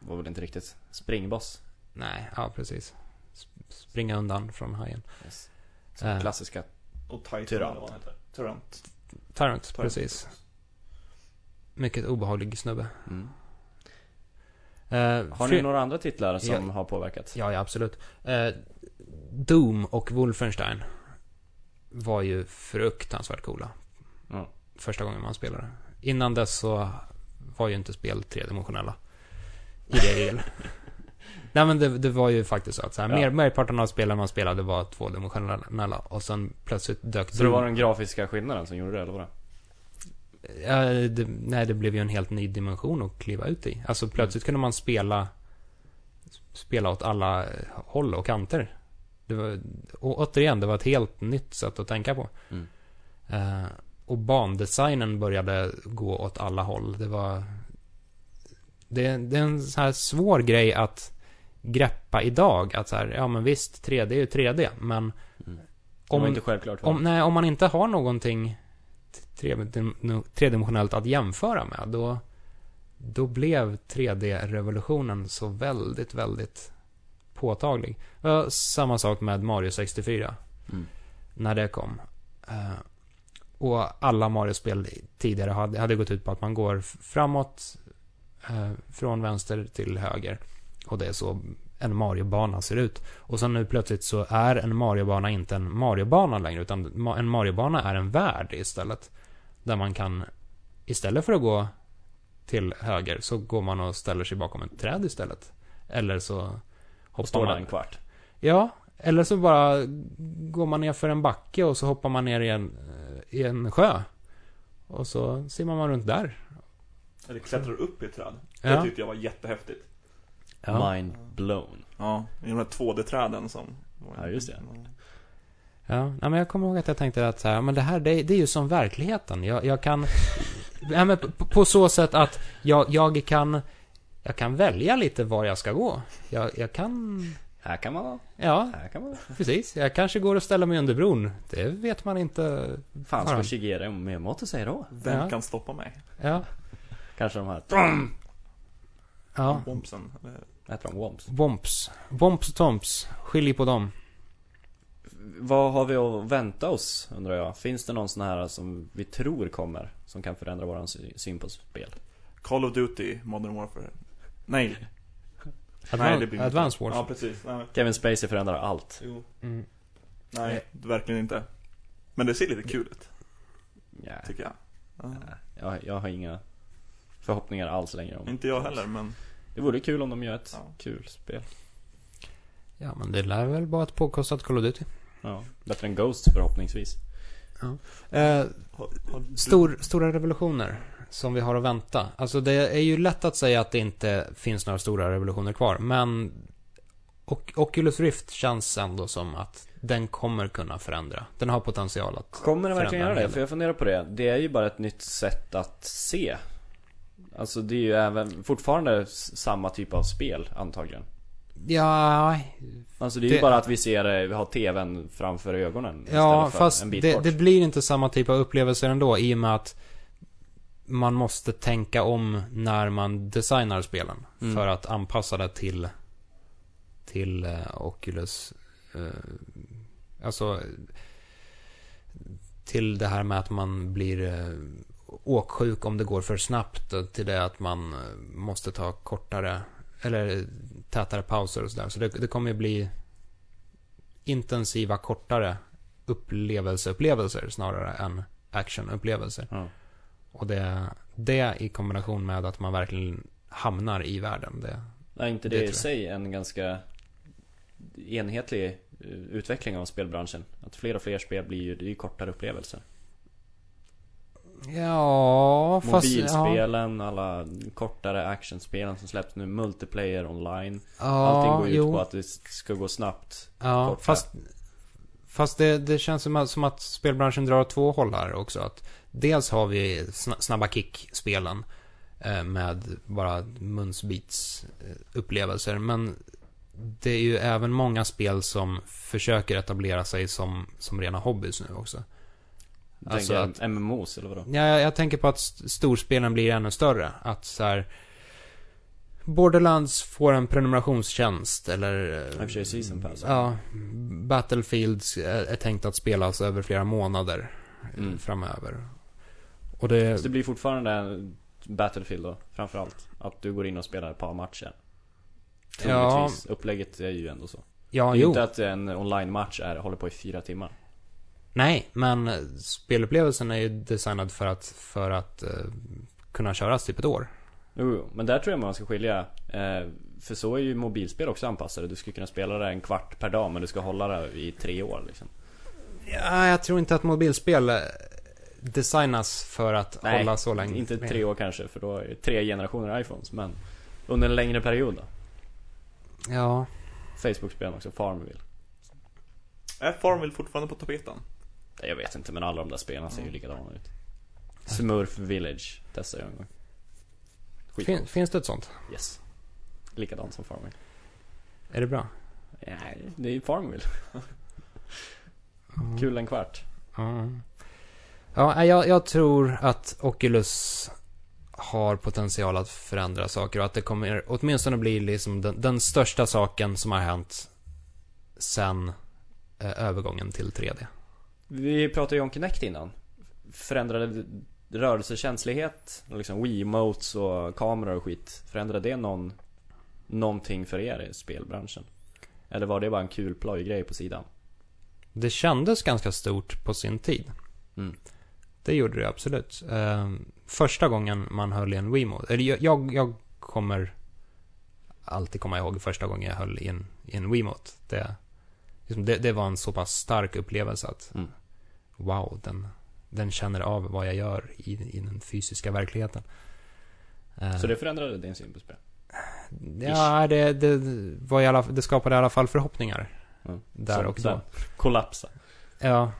Det var väl inte riktigt springboss. Nej, ja precis. Sp- Springa undan från Hajen. Yes. Eh. klassiska. Och Titan Tyrant. eller vad han heter. Tyrant. Tyrant, Tyrant. precis. Mycket obehaglig snubbe. Mm. Eh, Har ni några andra titlar som Ja. har påverkat? Ja, ja, absolut. Eh, Doom och Wolfenstein var ju fruktansvärt coola. Ja. Första gången man spelade. Innan dess så var ju inte spel tredimensionella. I regel. Nej men det, det var ju faktiskt så att så här, Ja. mer, merparten av spelen man spelade var tvådimensionella. Och sen plötsligt dök Så det var den grafiska skillnaden som gjorde det, eller vadå? Ja, det, nej, det blev ju en helt ny dimension att kliva ut i. Alltså plötsligt kunde man spela spela åt alla håll och kanter. Det var, och återigen, det var ett helt nytt sätt att tänka på. Mm. Eh, och bandesignen började gå åt alla håll. Det var... Det, det är en så här svår grej att greppa idag. Att så här, ja men visst, 3D är ju 3D, men Mm. Om, inte självklart om, nej, om man inte har någonting tre- tredimensionellt att jämföra med, då, då blev 3D-revolutionen så väldigt, väldigt påtaglig. Uh, samma sak med Mario 64, Mm. när det kom. Eh, och alla Mario-spel tidigare hade, hade gått ut på att man går framåt, eh, från vänster till höger. Och det är så en Mario-bana ser ut. Och sen nu plötsligt så är en Mario-bana inte en Mario-bana längre, utan en Mario-bana är en värld istället. Där man kan, istället för att gå till höger, så går man och ställer sig bakom ett träd istället. Eller så hoppar man... en kvart. Ja, eller så bara går man ner för en backe och så hoppar man ner i en, eh, i en sjö. Och så simmar man runt där. Eller klättrar upp i ett träd. Ja. Det tyckte jag var jättehäftigt. Ja. Mind blown. Ja, i de här 2D-träden som... Ja, just det. Ja, men jag kommer ihåg att jag tänkte att så här, men det här, det, det är ju som verkligheten. Jag, jag kan... Ja, men på, på så sätt att jag, jag kan jag kan välja lite var jag ska gå. Jag, jag kan... Här kan man vara. Ja, Här kan man vara. precis. Jag kanske går och ställer mig under bron. Det vet man inte. Fan ska Fan. Shigeru Miyamoto säga då? Vem Ja. kan stoppa mig? Ja. Kanske de här... Ja. Vad heter de? Womps? Womps. Womps och Tomps. Skilj på dem. Vad har vi att vänta oss undrar jag? Finns det någon sån här som vi tror kommer? Som kan förändra våran sy- syn på spel? Call of Duty, Modern Warfare. Nej. Advan- det blir Advance Wars. Ja, precis. Nej. Kevin Spacey förändrar allt. Jo. Mm. Nej, verkligen inte. Men det ser lite kul ut, Ja. tycker jag. Ja. Jag, jag har inga förhoppningar alls längre om Inte jag heller, men Det vore kul om de gör ett Ja. kul spel. Ja, men det lär väl vara ett påkostat Call of Duty. Ja, bättre än Ghost förhoppningsvis. Eh, har, har du... stor, stora revolutioner som vi har att vänta. Alltså det är ju lätt att säga att det inte finns några stora revolutioner kvar, men och Oculus Rift känns ändå som att den kommer kunna förändra. Den har potential att Kommer det verkligen göra det? För jag funderar på det. Det är ju bara ett nytt sätt att se. Alltså det är ju även fortfarande samma typ av spel antagligen. Ja, Alltså det är ju Det- bara att vi ser det, vi har TVn framför ögonen ja fast det, det blir inte samma typ av upplevelser ändå i och med att man måste tänka om när man designar spelen. Mm. För att anpassa det till, till eh, Oculus. eh, alltså till det här med att man blir eh, åksjuk om det går för snabbt. Till det att man måste ta kortare eller tätare pauser och sådär. Så det, det kommer ju bli intensiva, kortare upplevelseupplevelser snarare än actionupplevelser. Ja. Och det, det i kombination med att man verkligen hamnar i världen. Det, Är inte Det det, i sig en ganska enhetlig eh, utveckling av spelbranschen? Att fler och fler spel blir ju, det är ju kortare upplevelser. ja, fast... Ja, Mobilspelen, alla kortare actionspelen som släpps nu, multiplayer online. ja, Allting går jo, ut på att det ska gå snabbt. Ja, korta. fast... Fast det, det känns som att, som att spelbranschen drar åt två håll här också. Att dels har vi sna- snabba kick-spelen eh, med bara munsbits eh. Men det är ju även många spel som försöker etablera sig som, som rena hobbys nu också. Alltså Alltså MMOs eller vadå? Ja, jag, jag tänker på att st- storspelen blir ännu större. Att så här... Borderlands får en prenumerationstjänst eller... eh, I Season Pass. Ja, Battlefields är, är tänkt att spelas över flera månader Mm. framöver. Och det... Så det blir fortfarande Battlefield då, framförallt. Att du går in och spelar ett par matcher. Ja. Troligtvis. Upplägget är ju ändå så. Ja, Det är jo. inte att en online-match är, håller på i fyra timmar. Nej, men spelupplevelsen är ju designad för att, för att eh, kunna köras typ ett år. Jo, jo, men där tror jag man ska skilja. Eh, för så är ju mobilspel också anpassade. Du skulle kunna spela det en kvart per dag, men du ska hålla det i tre år liksom. Ja, jag tror inte att mobilspel designas för att Nej, hålla så länge. Inte tre år kanske, för då är det tre generationer iPhones. Men under en längre period då. Ja. Facebook-spelen också, Farmville. Är Farmville fortfarande på tapeten? Jag vet inte, men alla de där spelen ser ju likadana ut. Smurf Village, testade jag en gång. Fin, finns det ett sånt? Yes. Likadant som Farmville. Är det bra? Nej, det är ju Farmville. Kul en kvart. Ja, ja jag, jag tror att Oculus har potential att förändra saker och att det kommer åtminstone bli liksom den, den största saken som har hänt sen eh, övergången till 3D. Vi pratade ju om Kinect innan. Förändrade rörelsekänslighet, liksom Wiimotes och kameror och skit. Förändrade det någon, någonting för er i spelbranschen? Eller var det bara en kul plojgrej på sidan? Det kändes ganska stort på sin tid. Mm. Det gjorde det absolut. Eh, första gången man höll i en Wiimote, eller jag, jag, kommer alltid komma ihåg första gången jag höll i en, i en Wiimote. Det, liksom det, det var en så pass stark upplevelse att Mm. wow, den, den känner av vad jag gör i, i den fysiska verkligheten. Eh, Så det förändrade din syn på spel? ja, det, det, var i alla, det skapade i alla fall förhoppningar. Mm. Där och då. Kollapsa. Ja,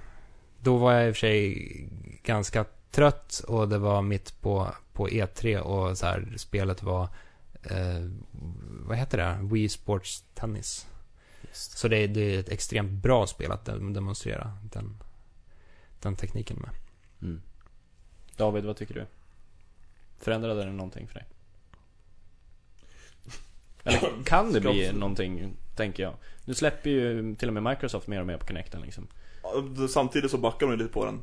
då var jag i och för sig ganska trött och det var mitt på, på E3 och så här, spelet var eh, vad heter det? Wii Sports Tennis. Just. Så det är, det är ett extremt bra spel att dem- demonstrera den, den tekniken med. Mm. David, vad tycker du? Förändrade det någonting för dig? Eller kan det bli någonting, tänker jag. Nu släpper ju till och med Microsoft mer och mer på Kinecten liksom. Samtidigt så backar de lite på den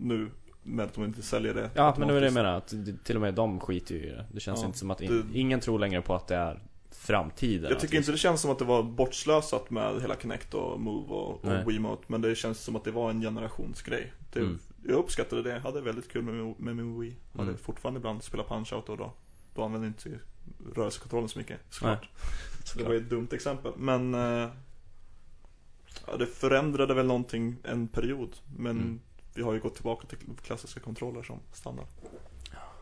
nu med att de inte säljer det Ja, men det var det jag menar, att till och med de skiter ju i det. Det känns Ja, inte som att in, det- ingen tror längre på att det är framtiden. Jag tycker inte det känns som att det var bortslösat med hela Kinect och Move och, och Wiimote Men det känns som att det var en generationsgrej det, Mm. Jag uppskattade det, jag hade väldigt kul med, med min Wii Hade Mm. fortfarande ibland spelat Punch-Out och då Då använde jag inte rörelsekontrollen så mycket såklart Så det var ju ett dumt exempel Men eh, ja, Det förändrade väl någonting en period Men Mm. Vi har ju gått tillbaka till klassiska kontroller som standard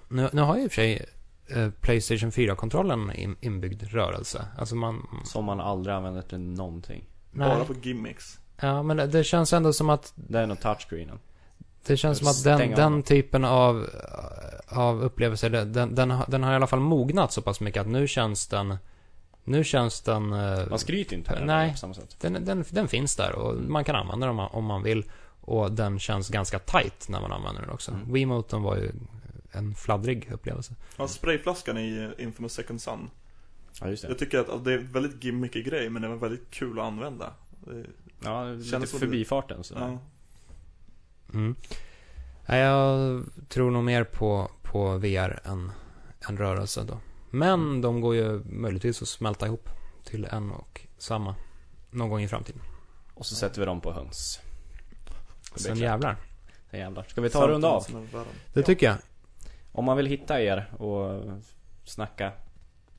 Nu, nu har ju i och för sig eh, Playstation 4-kontrollen in, inbyggd rörelse. Alltså man... Som man aldrig använder till någonting. Bara Nej. på gimmicks Ja, men det, det känns ändå som att Det är nog touchscreenen. Det känns som att den, den typen av, av upplevelser, den, den, den, har- i alla fall mognat så pass mycket att nu känns den, nu känns den, eh, Man skryter inte med den Nej. på samma sätt. den, den, den finns där och man kan använda den om man, om man vill. Och den känns ganska tight när man använder den också. Mm. Wiimoten var ju en fladdrig upplevelse. Ja, sprayflaskan i Infamous Second Son Ja, just det. Jag tycker att det är en väldigt gimmickig grej men det var väldigt kul att använda det, Ja, lite förbifarten så. ja. Mm. Jag tror nog mer på, på VR än, än rörelse då. Men Mm. de går ju möjligtvis att smälta ihop till en och samma någon gång i framtiden. Och så sätter vi dem på höns. Sen jävlar. Sen jävlar. Ska vi ta och runda av? Det tycker jag. Om man vill hitta er och snacka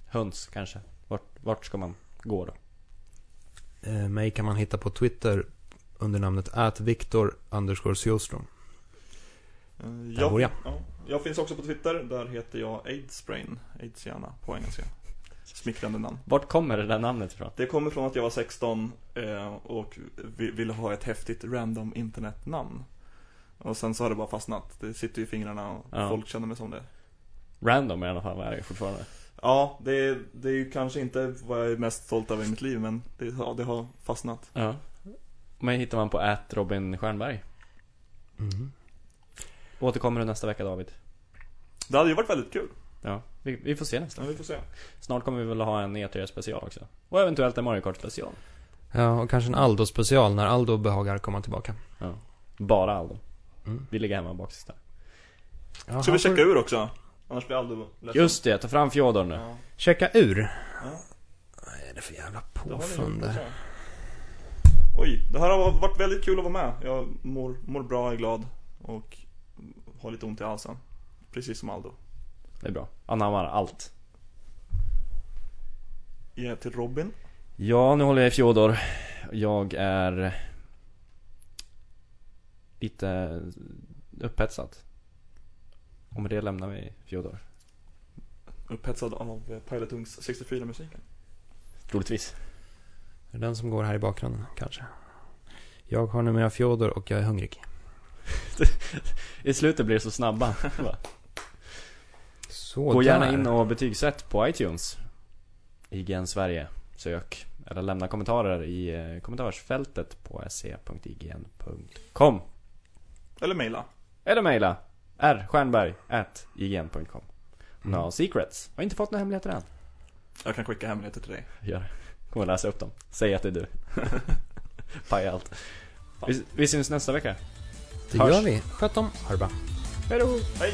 höns kanske. Vart, vart ska man gå då? Eh, mig kan man hitta på Twitter under namnet atviktor. Eh, Där bor jag. Ja, jag finns också på Twitter, där heter jag Aidsbrain, Aidsiana på engelska Smickrande namn Vart kommer det där namnet ifrån? Det kommer från att jag var 16 eh, och vi- ville ha ett häftigt random internetnamn Och sen så har det bara fastnat, det sitter ju i fingrarna och Ja. folk känner mig som det Random i alla fall är det fortfarande. Ja, det är, det är ju kanske inte vad jag är mest stolt över i mitt liv men det, ja, det har fastnat Ja. Mig hittar man på att Robin Stjernberg. Mm. Återkommer du nästa vecka David? Det hade ju varit väldigt kul, Ja, vi, vi får se nästa. men vi får se Snart kommer vi väl ha en E3 special också. Och eventuellt en Mario Kart special. Ja, och kanske en Aldo-special när Aldo behagar komma tillbaka. Ja. Bara Aldo. Mm. Vi ligger hemma bak sista. Ja, Ska vi checka får- ur också? Annars blir Aldo ledsen Just det, ta fram Fjodor nu. Ja, Checka ur? ja. Vad är det för jävla påfund där? Oj, det här har varit väldigt kul att vara med. Jag mår, mår bra, är glad och har lite ont i halsen. Precis som Aldo. Det är bra. Anammar allt. Ge till Robin. Ja, nu håller jag i Fjodor. Jag är lite upphetsad. Och med det lämnar vi Fjodor. Upphetsad av eh, Pilot Ungs 64-musiken. Troligtvis. Det är den som går här i bakgrunden, kanske. Jag har numera Fjodor och jag är hungrig. I slutet blir det så snabba. Så Gå gärna in och betygsätt på iTunes. IGN Sverige. Sök. Eller lämna kommentarer i eh, kommentarsfältet på se.ign.com. Eller mejla. Eller mejla rstjernberg at ign.com. Mm. No secrets. Har inte fått några hemligheter än. Jag kan skicka hemligheter till dig. Gör det. Kommer läsa upp dem. Säg att det är du. Paja allt. Vi, vi syns nästa vecka. Det Hörs. gör vi. Sköt om. Ha det bra. Hejdå! Hej!